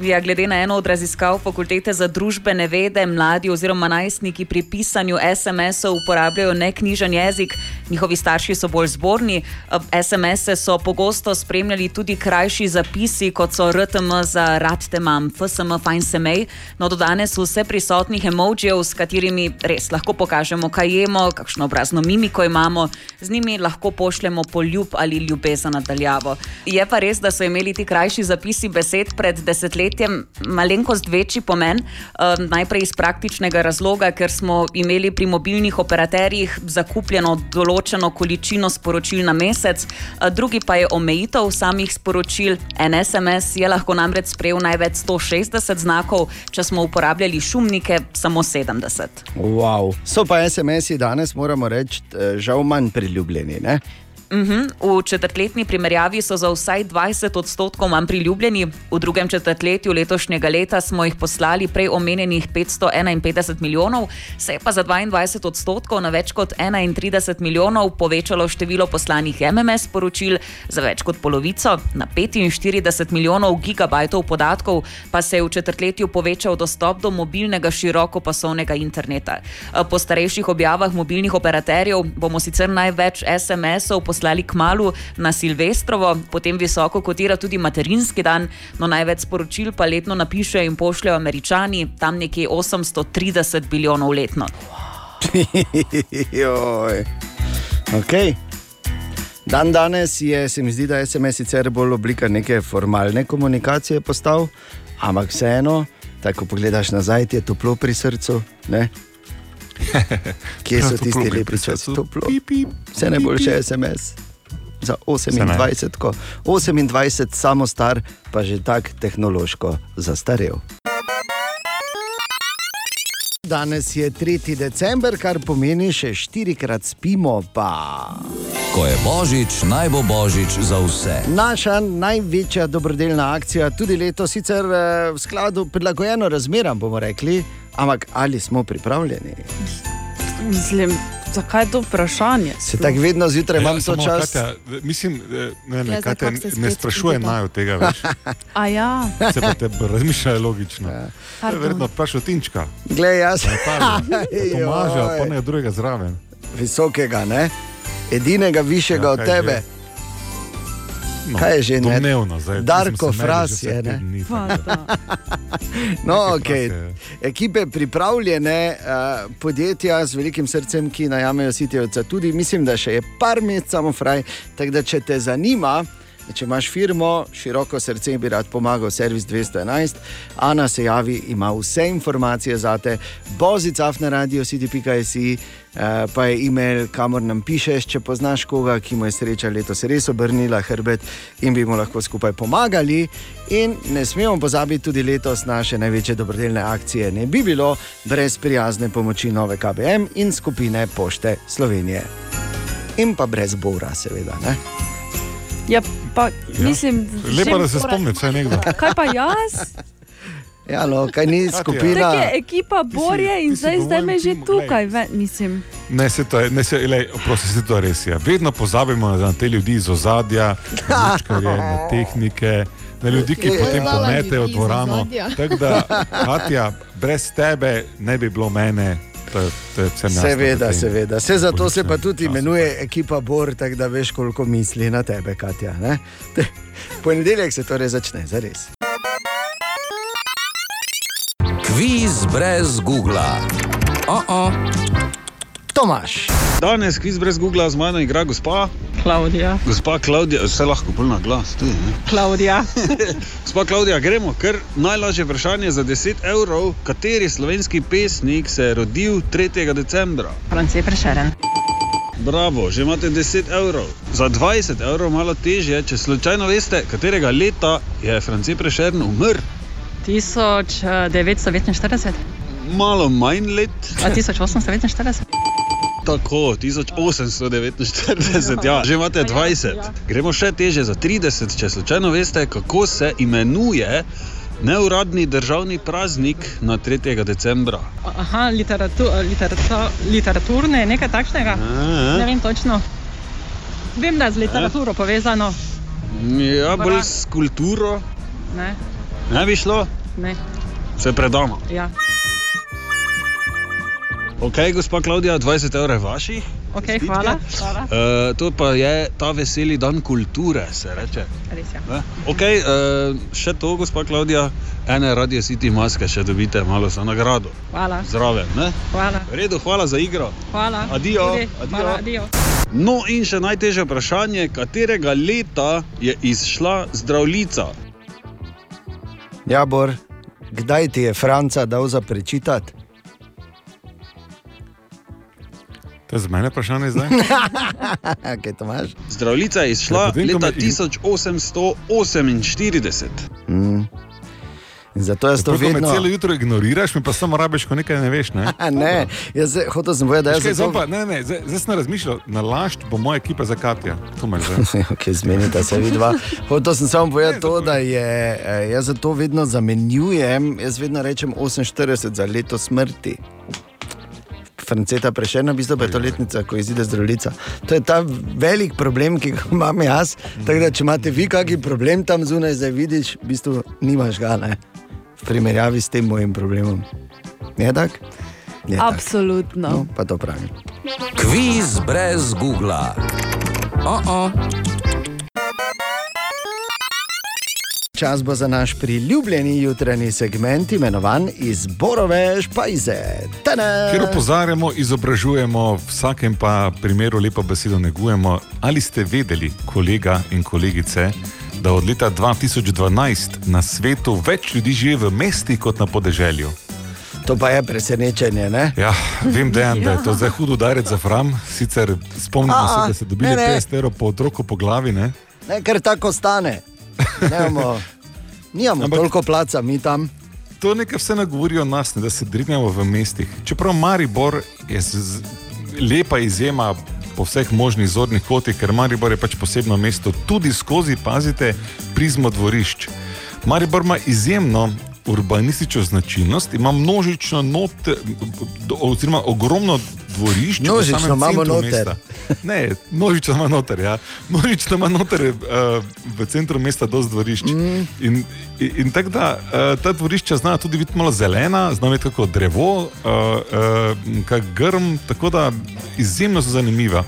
Ja, glede na eno od raziskav fakultete za družbene vede, mladi oziroma najstniki pri pisanju SMS-ov uporabljajo neknjižen jezik, njihovi starši so bolj zborni. SMS-e so pogosto spremljali tudi krajši zapisi, kot so RTM za rad te mam, FSM fajn se mej. No, do danes vse prisotnih emojijev, s katerimi res lahko pokažemo, kaj jemo, kakšno obrazno mimiko imamo, z njimi lahko pošljemo poljub ali ljubezen nadaljavo. Je pa res, da so imeli ti krajši zapisi besed pred desetletjem malenkost večji pomen, um, najprej iz praktičnega razloga, ker smo imeli pri mobilnih operaterjih zakupljeno določeno količino sporočil na mesec, drugi pa je omejitev samih sporočil. En SMS je lahko namreč sprejel največ 160 znakov, če smo uporabljali šumnike, samo 70. Wow. So pa SMS-i danes, moramo reči, eh, žal manj priljubljeni. Ne? Mhm. V četrtletni primerjavi so za vsaj 20 odstotkov manj priljubljeni, v drugem četrtletju letošnjega leta smo jih poslali prej omenjenih 551 milijonov, se je pa za 22 odstotkov na več kot 31 milijonov povečalo število poslanih MMS poročil, za več kot polovico, na 45 milijonov gigabajtov podatkov, pa se je v četrtletju povečal dostop do mobilnega širokopasovnega interneta. Po starejših objavah mobilnih operaterjev bomo sicer največ SMS-ov poslali k malu na Silvestrovo, potem visoko kotira tudi materinski dan, no največ sporočil pa letno napišejo in pošljajo američani, tam nekje 830 bilijonov letno. Joj. Okay. Dan danes je, se mi zdi, da je SMS sicer bolj oblika neke formalne komunikacije postal, ampak vseeno, tako ko pogledaš nazaj, ti je toplo pri srcu. Ne? Kje so toplo tisti je lepi časi? Toplo. Vse najboljše SMS. Za 28, ko 28, samo star, pa že tako tehnološko zastarel. Danes je 3. december, kar pomeni še štirikrat spimo. Pa. Ko je božič, naj bo božič za vse. Naša največja dobrodelna akcija, tudi letos, sicer eh, v skladu prilagojeno razmeram, bomo rekli, ampak ali smo pripravljeni? Mislim, zakaj je to vprašanje? Se tako vedno zjutraj imam Ja, čas. Katja, mislim, ne, ne, Ja, Katja, ne sprašuje naj od tega več. A ja, Se pa te razmišlja logično. Je Pardon. verjetno vprašal Tinčka. Glej, jaz. Tomaža, pa ne drugega zraven. Visokega, ne? edinega višjega Ja, ja, od tebe. že? No, kaj je že? ne? domnevno, zdaj, Darko smo se Fras že je. Ne? dni, No, Darko okay. Je. Ekipe pripravljene, uh, podjetja z velikim srcem, ki najamejo sitjevca, tudi mislim, da še je par mesecev samo fraj. Tako da, če te zanima, če imaš firmo, široko srce bi rad pomagal, servis 211, Ana se javi, ima vse informacije za te, bozicaf na radio city.si. Uh, pa je e-mail, kamor nam pišeš, če poznaš koga, ki mu je sreča letos res obrnila hrbet in bi mu lahko skupaj pomagali. In ne smemo pozabiti tudi letos naše največje dobrodelne akcije. Ne bi bilo brez prijazne pomoči nove KBM in skupine Pošte Slovenije. In pa brez Bora, seveda. Ne? Ja, pa mislim, Lepo, da se spomni, vsaj nekdo. Kaj pa jaz? Ja, no, kaj ni skupina. Tako je ekipa Borje in si zdaj, v zdaj mojem me že tukaj, ve, mislim. Ne, se to je, ne, se, lej, oprosti, se to res je. Vedno pozabimo na te ljudi iz ozadja, na lučkarje, na tehnike, na ljudi, ki Je, potem pometejo dvorano. Tako da, Katja, brez tebe ne bi bilo mene. To, je- to je vsem jasno Seveda, seveda. Vse zato se pa tudi času. imenuje ekipa Bor, tako da veš, koliko misli na tebe, Katja. Ne? Te- Ponedeljek se torej začne, zares. Kviz brez Google. Oh -oh. Tomaš. Danes kviz brez Google z mano igra gospa. Klaudija. Gospa Klaudija, vse lahko bolj na glas, tudi. Ne? Klaudija. Gospa Klaudija, gremo, ker najlažje vprašanje za 10 evrov. Kateri slovenski pesnik se je rodil 3. decembra? Franci Prešeren. Bravo, že imate 10 evrov. Za 20 evrov malo težje, če slučajno veste, katerega leta je Franci Prešern umrl. 1949. Malo manj let. A 1849. Tako, 1849, ja, že imate 20. Gremo še teže za 30, če slučajno veste, kako se imenuje neuradni državni praznik na 3. decembra. Aha, literatu, literatu, literaturne, nekaj takšnega. A. Ne vem točno. Vem, da je z literaturo povezano. Ja, bolj s kulturo. Ne, Ne bi šlo, ne. se predamo. Ja. Ok, gospa Klaudija, 20 evrov je vaših. Ok, hvala. hvala. Uh, to pa je ta veseli dan kulture, se reče. Res je. Ne? Ok, uh, še to, gospa Klaudija, ene Radio City maske še dobite malo za nagrado. Hvala. Zraven, ne? Hvala. V redu, hvala za igro. Hvala. Adijo, Tudi. adijo. Hvala, adijo. No, in še najtežje vprašanje, katerega leta je izšla zdravljica? Ja, Bor, kdaj ti je Franca dal za prečitati? To je za mene vprašanje zdaj. Kaj to imaš? Zdravljica je izšla Ja, leta me- 1848. Mm. In zato jaz to me vedno. celo jutro ignoriraš, mi pa samo rabiš, ko nekaj ne veš. Ne? ne, jaz hotel sem povedati, da jaz zdaj zato... pa, ne, ne, zdaj, zdaj sem razmišljal, na lašč bo moja ekipa za Katja. To me že. ok, zmenite se vidva. Hotel sem samo povedati to, da je, eh, jaz zato vedno zamenjujem, jaz vedno rečem 48 za leto smrti. Franceta prešena, v bistvu pa je to letnica, ko izide zdravljica. To je ta velik problem, ki ga imam jaz. Tako da, če imate vi kakšen problem tam zunaj, zdaj vidiš, v bistvu nimaš ga, ne? v primerjavi s tem mojim problemom. Je tako? Je tak. Absolutno. No, pa to pravim. Kviz brez Google. Oh -oh. Čas bo za naš priljubljeni jutranji segment, imenovan Izborove špajze. Tada! Ker opozarjamo, izobražujemo, v vsakem pa primeru lepo besedo negujemo. Ali ste vedeli, kolega in kolegice, da od leta 2012 na svetu več ljudi živi v mestih kot na podeželju? To pa je presenečenje, ne? Ja, vem, dejan, da je to zdaj hud udarec za fram. Sicer spomnimo se, da ste dobili ne, ne. 50 evrov po otroku po glavi. Ne? Ne, ker tako stane. Nemamo, nimamo Ampak- toliko placa, mi tam. To nekaj vse nagovori o nas, ne, da se drinjamo v mestih. Čeprav Maribor je z, z, lepa izjema po vseh možnih zornih kotih, ker Maribor je pač posebno mesto, tudi skozi, pazite, prizmo dvorišč. Maribor ima izjemno urbanistično značilnost, ima množično noter, oziroma ogromno dvorišč. Množično samem imamo centru noter. Ne, množično ima noter, ja. Množično ima noter uh, v centru mesta dosti dvorišč. Mm. In, in, in tako da uh, ta dvorišča znajo tudi biti malo zelena, znajo biti kako drevo, uh, uh, kak grm, tako da izjemno so zanimiva.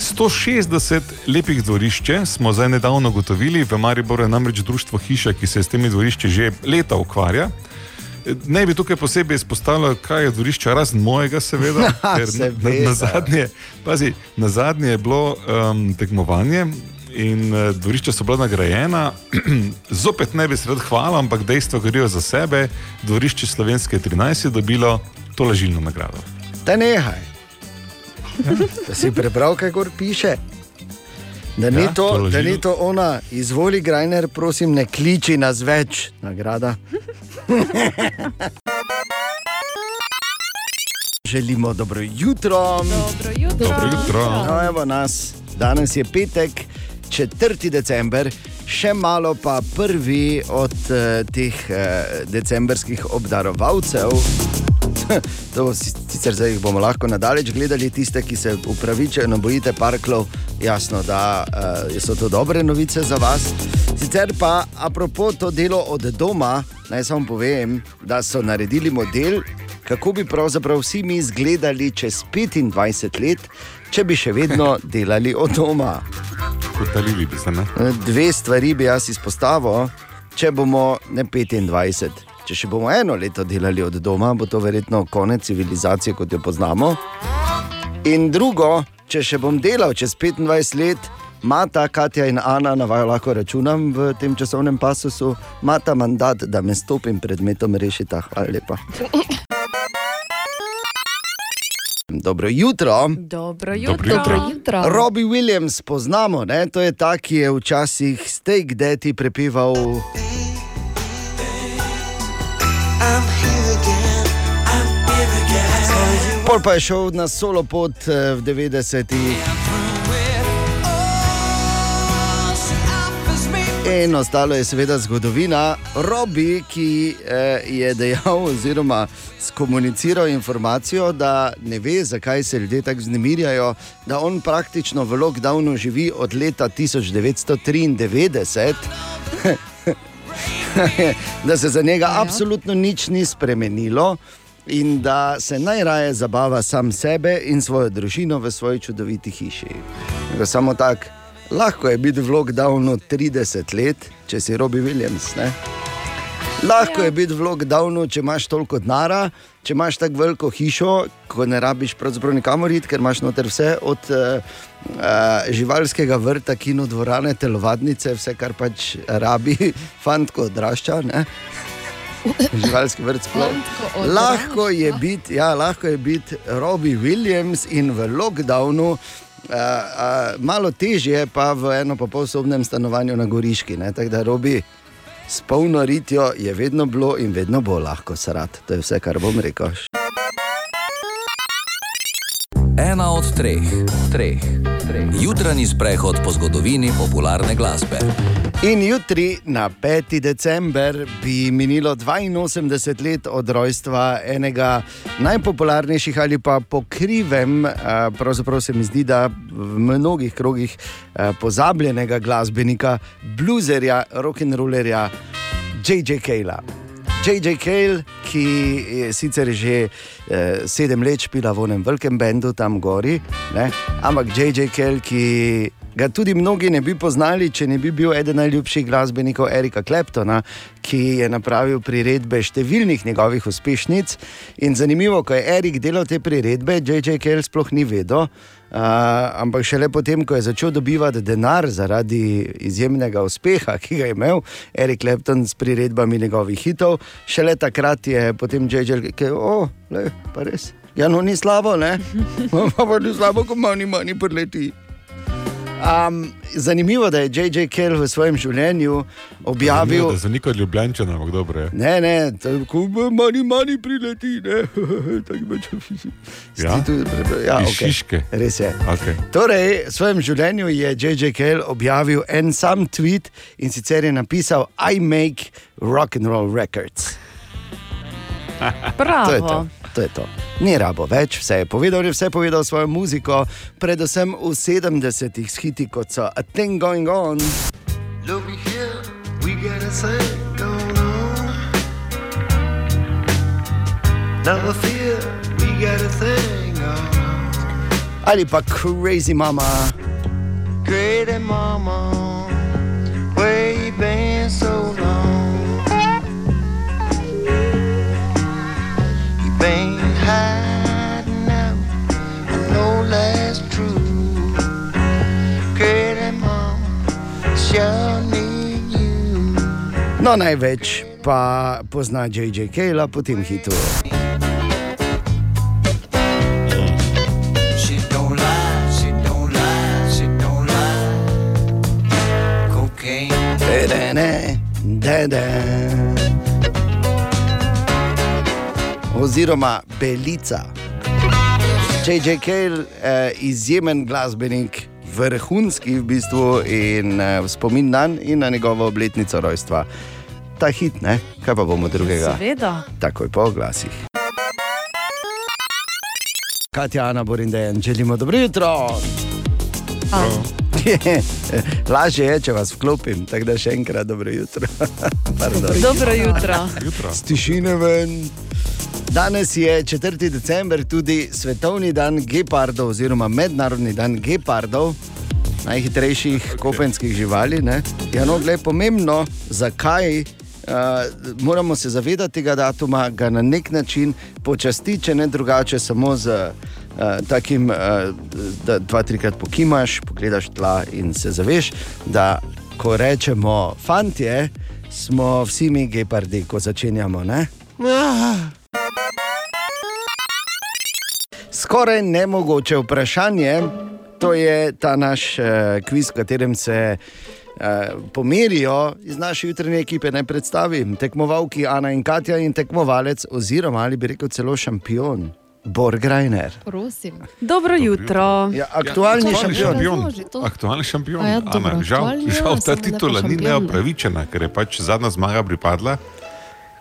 160 lepih dvorišč smo zdaj nedavno ugotovili, v Mariboru je namreč društvo Hiša, ki se s temi dvorišči že leta ukvarja. Ne bi tukaj posebej izpostavljal, kaj je dvorišče, razen mojega, seveda. ker na, na, Seveda. na, zadnje, pazi, na zadnje je bilo um, tekmovanje in uh, dvorišča so bila nagrajena. Zopet ne bi se rad hvalil, ampak dejstvo govorijo za sebe. Dvorišče Slovenske 13 je dobilo to lažilno nagrado. Da nehaj. Da si prebral, kaj gor piše. Da ni, Ja, ja, to to, da ni to ona, izvoli, Grajner, prosim, ne kliči nas več, nagrada. Želimo dobro jutro. Dobro jutro. Dobro jutro. No, evo nas. Danes je petek, 4. december, še malo pa prvi od uh, teh uh, decembrskih obdarovalcev. To bo si- sicer zdaj jih bomo lahko nadalje gledali, tiste, ki se upravičeno bojite parklov, jasno, da uh, so to dobre novice za vas. Sicer pa, apropo to delo od doma, naj samo povem, da so naredili model, kako bi pravzaprav vsi mi izgledali čez 25 let, če bi še vedno delali od doma. Kotalili bi se, ne? Dve stvari bi jaz izpostavil, če bomo ne 25. Če še bomo eno leto delali od doma, bo to verjetno konec civilizacije, kot jo poznamo. In drugo, če še bom delal čez 25 let, Mata, Katja in Ana, na vaju lahko računam v tem časovnem pasusu, imata mandat, da me s topim predmetom rešita. Hvala lepa. Dobro jutro. Dobro jutro. Dobro jutro. Robbie Williams poznamo, ne? to je ta, ki je včasih steak deti prepeval. Pol pa je šel na solo pot eh, v 90-ih. In ostalo je seveda zgodovina. Robi, ki eh, je dejal oziroma skomuniciral informacijo, da ne ve, zakaj se ljudje tako znemirjajo, da on praktično v lockdownu živi od leta 1993. da se za njega absolutno nič ni spremenilo in da se najraje zabava sam sebe in svojo družino v svoji čudoviti hiši. Da samo tako, lahko je biti v lockdownu 30 let, če si Robi Williams. Ne? Lahko je biti v lockdownu, če imaš toliko denara, če imaš tako veliko hišo, ko ne rabiš pravzaprav nikamor iti, ker imaš noter vse od uh, uh, živalskega vrta, kino dvorane, telovadnice, vse kar pač rabi, fant, ko odrašča. Ne? Živalski vrt sploh. Lahko je biti, ja, lahko je biti Robbie Williams in v lockdownu. Uh, uh, malo težje pa v eno pa polsobnem stanovanju na Goriški. ne. Tako da, Robi, s polno ritjo je vedno bilo in vedno bo lahko srat. To je vse, kar bom rekel. Ena od treh, treh, treh. Jutranji sprehod po zgodovini popularne glasbe. In jutri, na 5. december, bi minilo 82 let od rojstva enega najpopularnejših ali pa po krivem, eh, pravzaprav se mi zdi, da v mnogih krogih pozabljenega glasbenika, bluzerja, rock'n'rollerja, J.J. Kejla. J.J. Kale, ki je sicer že eh, sedem let špila v enem velikem bendu tam gori, ne? ampak J.J. Kale, ki ga tudi mnogi ne bi poznali, če ne bi bil eden najljubših glasbenikov Erika Kleptona, ki je napravil priredbe številnih njegovih uspešnic. In zanimivo, ko je Erik delal te priredbe, J.J. Kale sploh ni vedel. Uh, ampak šele potem, ko je začel dobivati denar zaradi izjemnega uspeha, ki ga je imel Erik Lepton s priredbami njegovih hitov, šele takrat je potem J.J. rekel: O, le, pa res. Ja, no, ni slabo, ne? Pa pa ni slabo, ko manj manj preleti. Um, zanimivo je, da je J.J. Kell v svojem življenju objavil. Da za neko ljubljenčano, ampak dobro je. Ne, ne, tako manj manj prileti. ne. Tako pač- Ja? Tudi? Ja, okej. Šiške. Res je. Okay. Torej, v svojem življenju je J.J. Kell objavil en sam tweet in sicer je napisal: I make rock and roll records. Bravo. To je to. To je to. Ni rabo več, vse je povedal, je vse povedal svojo muziko, predvsem v 70-ih s hiti kot so A Thing Going On. Looky here, we got a thing going on. Never fear, we got a thing going on. Ali pa Crazy Mama. Great mama, No, največ pa pozna J.J. Kejla po tem hitu. Lie. Cocaine. Dedene, dede. Oziroma Belica. J.J. Kale, eh, izjemen glasbenik, vrhunski v bistvu in v spomin dan in na njegovo obletnico rojstva. Ta hit, ne? kaj pa bomo drugega? Seveda. Takoj po oglasih. Katja, Ana, Borin, Dejan, želimo dobro jutro. Lažje je, če vas vklopim, tako da še enkrat dobro jutro. Dobro jutro. Z tišine ven. Danes je 4. december, tudi svetovni dan gepardov, oziroma mednarodni dan gepardov, najhitrejših kopenskih živali. Ne? Ja, no, gled, pomembno, zakaj. Uh, moramo se zavedati tega datuma, ga na nek način počastiti, če ne drugače, samo z uh, takim, uh, da dva, trikrat pokimaš, pogledaš tla in se zaveš, da ko rečemo fantje, smo vsi mi gepardi, ko začenjamo. Ne? Skoraj nemogoče vprašanje, to je ta naš uh, kviz, v katerem se uh, pomerijo iz naše jutranje ekipe. Naj predstavim tekmovalki Ana in Katja in tekmovalec, oziroma ali bi rekel celo šampion, Borgrajner. Prosim. Dobro jutro. Ja, aktualni Aktualni šampion. šampion. Aktualni šampion. Ja, Ana, dobro, žal, aktualni, žal ja, ta titula ni šampion. neopravičena, ker je pač zadnja zmaga pripadla,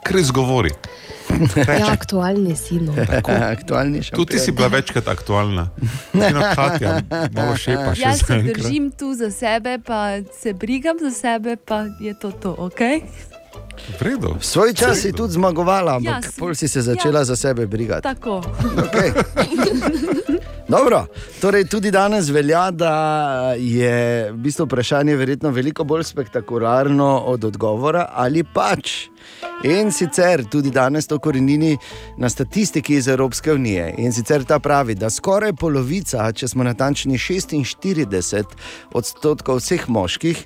ker izgovori. Ja, aktualni si. No. aktualni šampion. Tudi ti si bila večkrat aktualna. No, Katja, malo šepa še Jaz se držim tu za sebe, pa se brigam za sebe, pa je to to, ok? V redu. Svoj čas si tudi zmagovala, ampak Ja, pol si se začela ja. za sebe brigati. Tako. Okay. Dobro, torej tudi danes velja, da je v bistvu vprašanje verjetno veliko bolj spektakularno od odgovora ali pač. In sicer tudi danes to korenini na statistiki iz Evropske unije. In sicer ta pravi, da skoraj polovica, če smo natančni 46 odstotkov vseh moških,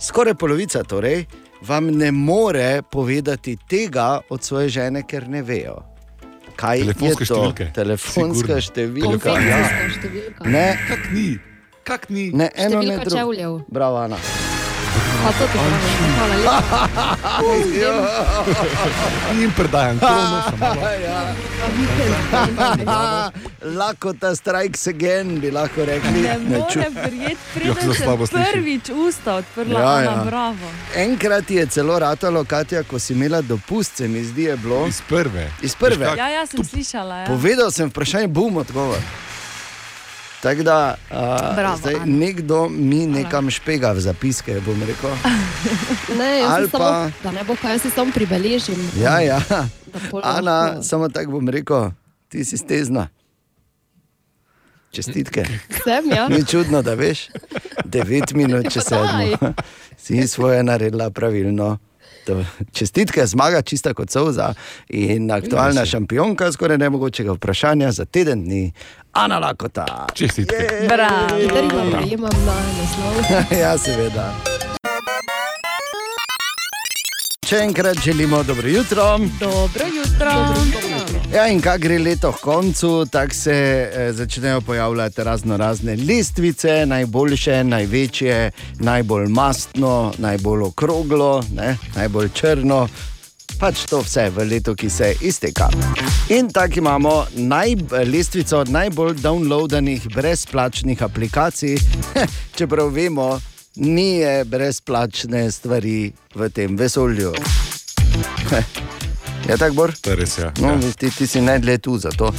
skoraj polovica torej, vam ne more povedati tega od svoje žene, ker ne vejo. Kaj Telefonske je to? številke. Telefonska Sigurno. številka. Konfekcijska Ja. številka. Ne, Kak ni? Kak ni? ne eno ne drugo. Bravo, Ana. A to ti pravim, hvala lepa. In predajam krono. še malo. Lakota strikes again, bi lahko rekli. Ne morem verjeti, preden se slabo sem sliši. prvič usta odprla, Ja, ja, ja. ja. bravo. Enkrat je celo ratalo, Katja, ko si imela dopust, se mi zdi, je bilo. Iz prve. Iz prve. Ja, ja, sem slišala. Ja. Povedal sem vprašanje, bom odgovor. Tako da, a, Bravo, zdaj Ana. nekdo mi nekam špega v zapiske, bom rekel. Ne, Ali si samo, pa- da ne bo kaj, jaz si samo pribeležim. Ja, ja. Ana, lahko- samo tako bom rekel, ti si stezna. Čestitke. Sem, ja. Ni čudno, da veš, 9 minut Ja, če pa sedmo. Si svoje naredila pravilno. To, čestitke, zmaga čista kot solza in aktualna šampionka skoraj nemogočega vprašanja za teden dni, Ana Lakota. Čestitke. Bravo. Trima prejemam na naslov. ja, seveda. Še enkrat želimo dobro jutro. Dobro jutro. Ja, in kaj gre leto k koncu, tako se eh, začnejo pojavljati razno razne lestvice, najboljše, največje, najbolj mastno, najbolj okroglo, ne, najbolj črno. Pač to vse v letu, ki se izteka. In tako imamo naj, lestvico najbolj downloadanih brezplačnih aplikacij, čeprav vemo, ni brezplačne stvari v tem vesolju. Je tako, Bor? To je res, ja. No, ja. ti, ti si najdlje tu za to,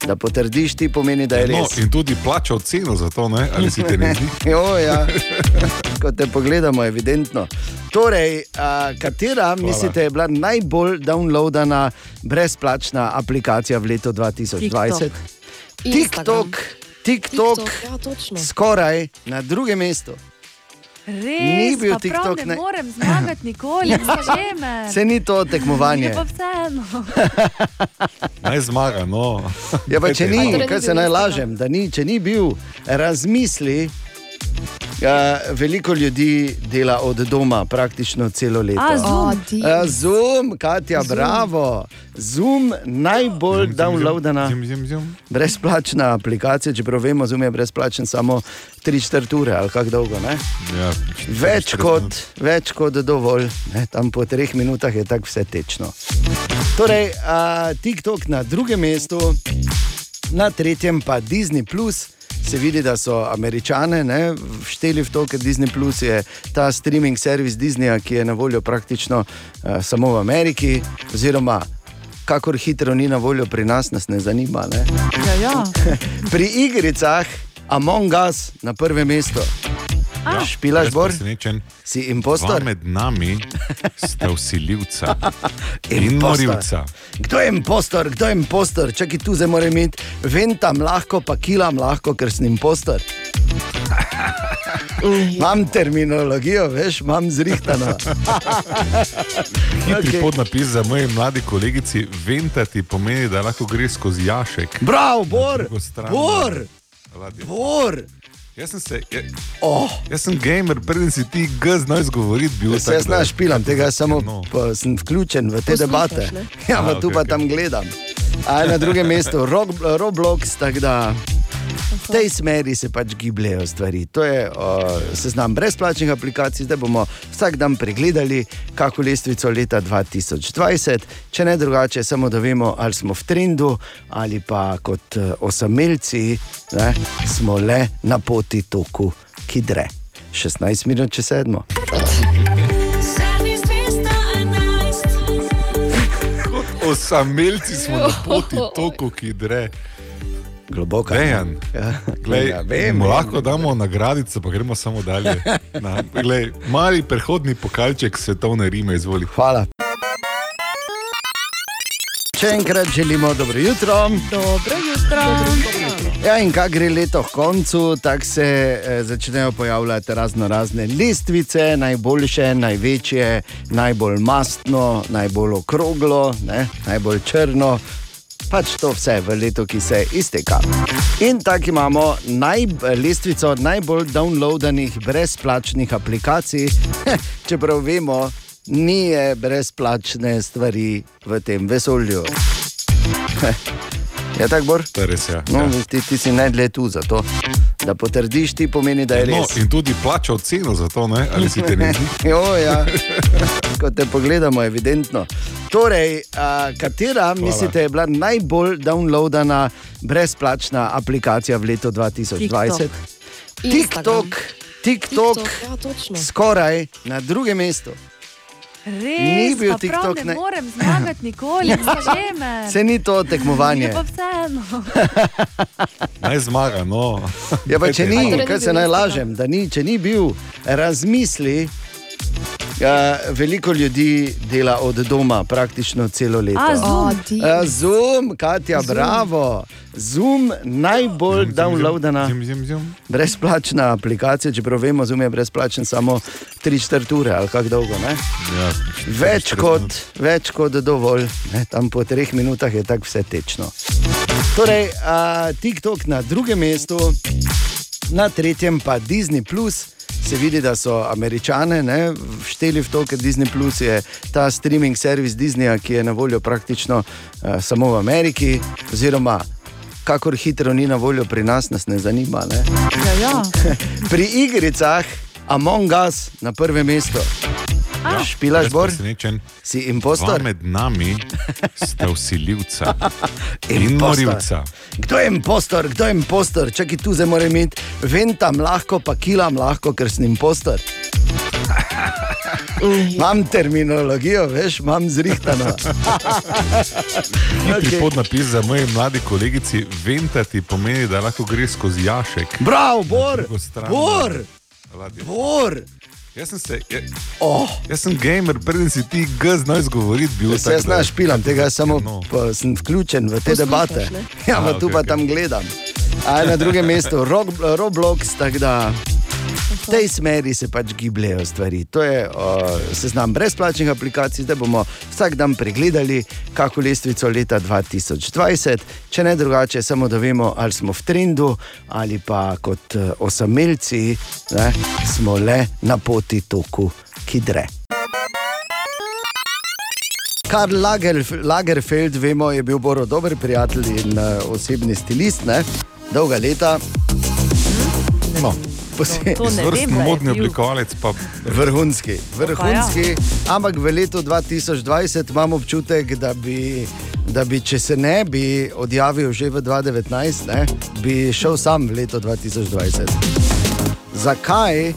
da potrdiš, ti pomeni, da je No, res. in tudi plačal ceno za to, ne? ali si te ne zdi? jo, ja. Ko te pogledamo, evidentno. Torej, a, katera Hvala. mislite je bila najbolj downloadana brezplačna aplikacija v letu 2020? TikTok. TikTok, TikTok, ja, točno. skoraj na drugem mestu. Res, Ni bil TikTok Ne ne- morem zmagati nikoli, že me. Se ni to tekmovanje. Naj zmaga, no. Ja, pa če ni, Torej ni kaj bil se naj lažem, da ni, če ni bil, razmisli. Ja, veliko ljudi dela od doma praktično celo leto. A, Zoom. A, Zoom, Katja, Zoom. bravo. Zoom, najbolj downloadana Zim, zim, zim. brezplačna aplikacija, čeprav vemo, Zoom je brezplačen samo 3-4 ure ali kako dolgo. Ne? Ja, Več kot, več kot dovolj, ne? tam po treh minutah je tako vse tečno. Torej, a, TikTok na drugem mestu, na tretjem pa Disney. Se vidi, da so američane ne, šteli v to, ker Disney Plus je ta streaming servis Disneya, ki je na voljo praktično uh, samo v Ameriki, oziroma kakor hitro ni na voljo pri nas, nas ne zanima. Ne. Ja, ja. Pri igricah Among Us na prvem mestu. Ja, Špilaš, Bor? presenečen. Si Dva impostor? med nami sta usiljivca in Impostor. morilca. Kdo je impostor, kdo je impostor? Čakaj, tu zdaj moram imeti, ventam lahko, pa kilam lahko, ker sem impostor. Imam terminologijo, veš, imam zrihtano. Hitri okay. podnapis za moji mladi kolegici, ventati pomeni, da lahko gre skozi jašek. Bravo, Bor! Bor! Bor! Jaz sem, se, ja, Oh, jaz sem gamer, preden si ti G znal izgovoriti. Bil, se jaz znaš špilam, tega samo No. pa, sem vključen v te Poslušaš, debate. ne? Ja, pa tu okej, pa okej. tam gledam. A na drugem mestu Rob, Roblox, tako da v tej smeri se pač gibljejo stvari. To je o, seznam brezplačnih aplikacij, zdaj bomo vsak dan pregledali, kako lestvico leta 2020, če ne drugače, samo da vemo, ali smo v trendu ali pa kot eh, osamelci ne, smo le na poti toku, ki dre. 16 minut čez sedmo. Osamelci smo na poti toku, ki dre. Globoko. Dejan, Ja, glej, ja, vem, mu lahko damo nagradico, pa gremo samo dalje. Na, glej, mali prehodni pokalček svetovne Rime, izvoli. Hvala. Še enkrat želimo dobro jutro. Dobro jutro. Ja, in kaj gre leto k koncu, tako se eh, začnejo pojavljati razno razne lestvice, najboljše, največje, najbolj mastno, najbolj okroglo, ne, najbolj črno. Pač to vse v letu, ki se izteka. In tako imamo naj, lestvico najbolj downloadanih brezplačnih aplikacij, čeprav vemo, ni brezplačne stvari v tem vesolju. Je tako, Bor? Je res, ja. No, ja. ti, ti si najdlje tu za to, Da potrdiš ti pomeni, da je No, res. in tudi plačal ceno za to, ne? ali si te ne zdi? jo, ja. Ko te pogledamo, evidentno. Torej, a, katera mislite je bila najbolj downloadana brezplačna aplikacija v letu 2020? TikTok. TikTok, TikTok, ja, točno. skoraj na drugem mestu. Res, Ni bil TikTok, ne ne. morem zmagati nikoli, že me. Se ni to tekmovanje. Naj zmaga, no. Ja, pa če ni, kaj se naj lažem, da ni, če ni bil, razmisli. Ja, veliko ljudi dela od doma praktično celo leto. A, Zoom. A, Zoom, Katja, Zoom. bravo. Zoom, najbolj downloadana Zim, zim, zim. brezplačna aplikacija, čeprav vemo, Zoom je brezplačen samo 3-4 ure ali kako dolgo. Ne? Ja, Več kot, več kot dovolj, ne? tam po treh minutah je tako vse tečno. Torej, a, TikTok na drugem mestu, na tretjem pa Disney. Se vidi, da so američane ne, šteli v to, ker Disney Plus je ta streaming servis Disneya, ki je na voljo praktično uh, samo v Ameriki, oziroma kakor hitro ni na voljo pri nas, nas ne zanima. Ne. Ja, ja. Pri igricah Among Us na prvem mestu. Ja, Špilaš, jaz Bor? presenečen. Si Dva impostor? med nami sta usiljivca in Impostor. morilca. Kdo je impostor, kdo je impostor? Čakaj, tu zdaj moram imeti, ventam lahko, pa kilam lahko, ker sem impostor. Imam terminologijo, veš, imam zrihtano. Hitri Okej. podnapis za moji mladi kolegici, ventati pomeni, da lahko gre skozi jašek. Bravo, Bor! Bor! ladje. Bor! Jaz sem, se, jaz, Oh. jaz sem gamer, preden si ti G znal izgovoriti. Bil, Se jaz znaš špilam, tega samo No. pa sem vključen v te Poslušaš, debate. ne? Ja, A, pa tu okej, pa okej. tam gledam. A na drugem mestu Rob, Roblox, tako da v tej smeri se pač gibljejo stvari. To je o, seznam brezplačnih aplikacij, zdaj bomo vsak dan pregledali, kako lestvico leta 2020, če ne drugače, samo da vemo, ali smo v trendu ali pa kot eh, osamelci ne, smo le na poti toku, ki dre. Karl Lager, Lagerfeld, vemo, je bil Boro dober prijatelj in uh, osebni stilist, ne? dolga leta. No. Vrstni da je modni oblikovalec pa Vrhunski, vrhunski, ampak v letu 2020 imam občutek, da bi, da bi če se ne bi odjavil že v 2019, ne, bi šel sam v leto 2020. Zakaj?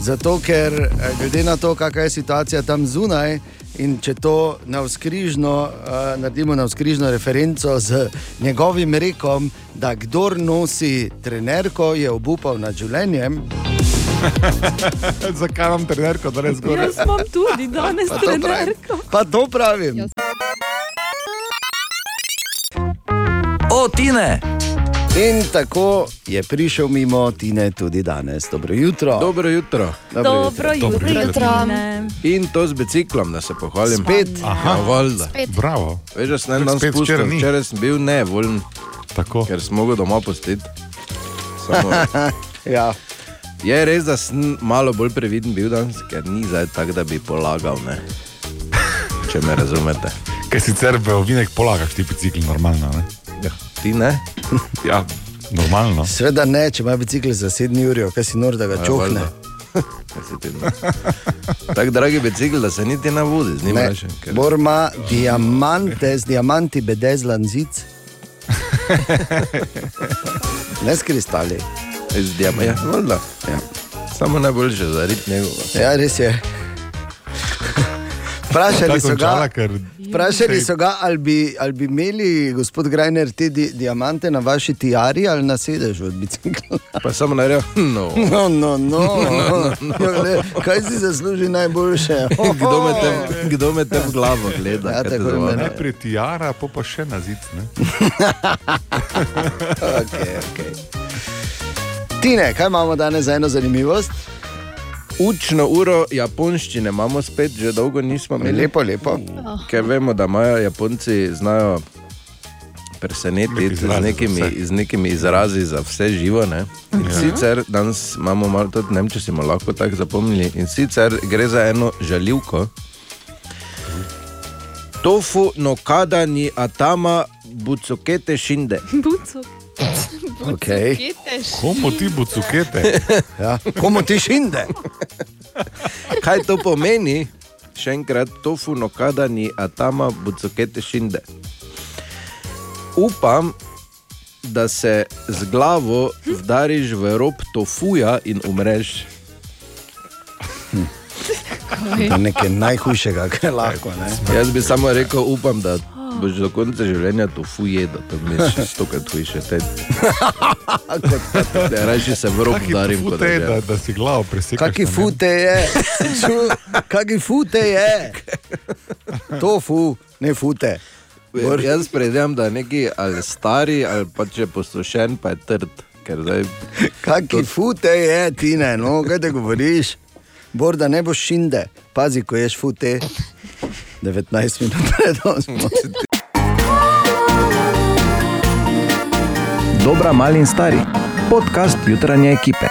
Zato, ker eh, glede na to, kakšna je situacija tam zunaj, in če to navskrižno, uh, naredimo navskrižno referenco z njegovim rekom, da kdor nosi trenerko, je obupal nad življenjem. Zakaj vam trenerko danes zgoraj? Jaz imam tudi danes Pa to pravim. trenerko. Pa to pravim. O, Tine! In tako je prišel mimo Tine tudi danes. Dobro jutro. Dobro jutro. Dobro jutro, jutro. Tine. In to z biciklom, da se pohvalim. Spet. Aha, valjda. Spet. Bravo. Veš, da sem en dan spustil, včeraj včeraj sem bil nevoljen, Tako. ker sem mogel doma pustiti. Samo, Ja. je res, da sem malo bolj previden bil danes, ker ni zdaj tako, da bi polagal. Ne? Če me razumete. Ker sicer v ovinek polagaš ti bicikli normalno. Ne? Ja, ti ne? Ja, normalno. Sveda ne, če ima bicikl za 7 ur, kaj si nor, da ga Ja, čohne. valjda. Kaj si ti, ne? Tako dragi bicikl, da se niti ne vodi, z njim Ne, reče. Ker... Bor ima diamante, z diamanti bedezlan zid. Ne s kristali. Z diamanti, ja, valjda. Ja. Samo najboljše za rit njegova. Ja, res je. Vprašali so ga, končala, ker vprašali so ga ali, bi, ali bi imeli, gospod Grajner, te di, diamante na vaši tiari ali na sedežu od bicikla. Pa samo naredil, no. No, no, no. Ja, glej, kaj si zasluži najboljše? Kdo me te, kdo me te v glavo gleda? Ja, tako mene. najprej tiara, pa pa še na zid. Ne? okay, okay. Tine, kaj imamo danes za eno zanimivost? Učno uro japonščine imamo spet, že dolgo nismo imeli. Lepo, lepo. Ker vemo, da imajo Japonci znajo presenetiti z nekimi, z nekimi izrazi za vse živo. Ne? In Ja. sicer danes imamo malo tudi, ne vem, če si lahko tako zapomnili. In sicer gre za eno žaljivko. Tofu no kada ni atama bucokete šinde. Buco. Okay. Komu ti bucukete? Ja, komu ti šinde? Kaj to pomeni? Še enkrat, tofu no kada ni atama bucukete šinde. Upam, da se z glavo vdariš v rob tofuja in umreš. Je nekaj najhujšega, kar je lahko. Ne? Jaz bi samo rekel, upam, da boš do konca življenja tofu jedel, to mi je še stokrat hujše. Te... Ja, Rajši se v udarim. fute kot je, že- da, da si glavo. Kaki na njem. fute je, kaki fute je. Tofu, ne fute. Bor. Jaz predvidevam, da je neki ali stari, ali pa če je posušen, pa je trd. ker Zdaj... Kaki fute je, Tine, no, kaj te govoriš? Bor, da ne boš šinde, pazi, ko ješ fute. 19 minut pred 8. Dobra, mali in stari. Podcast jutranje ekipe.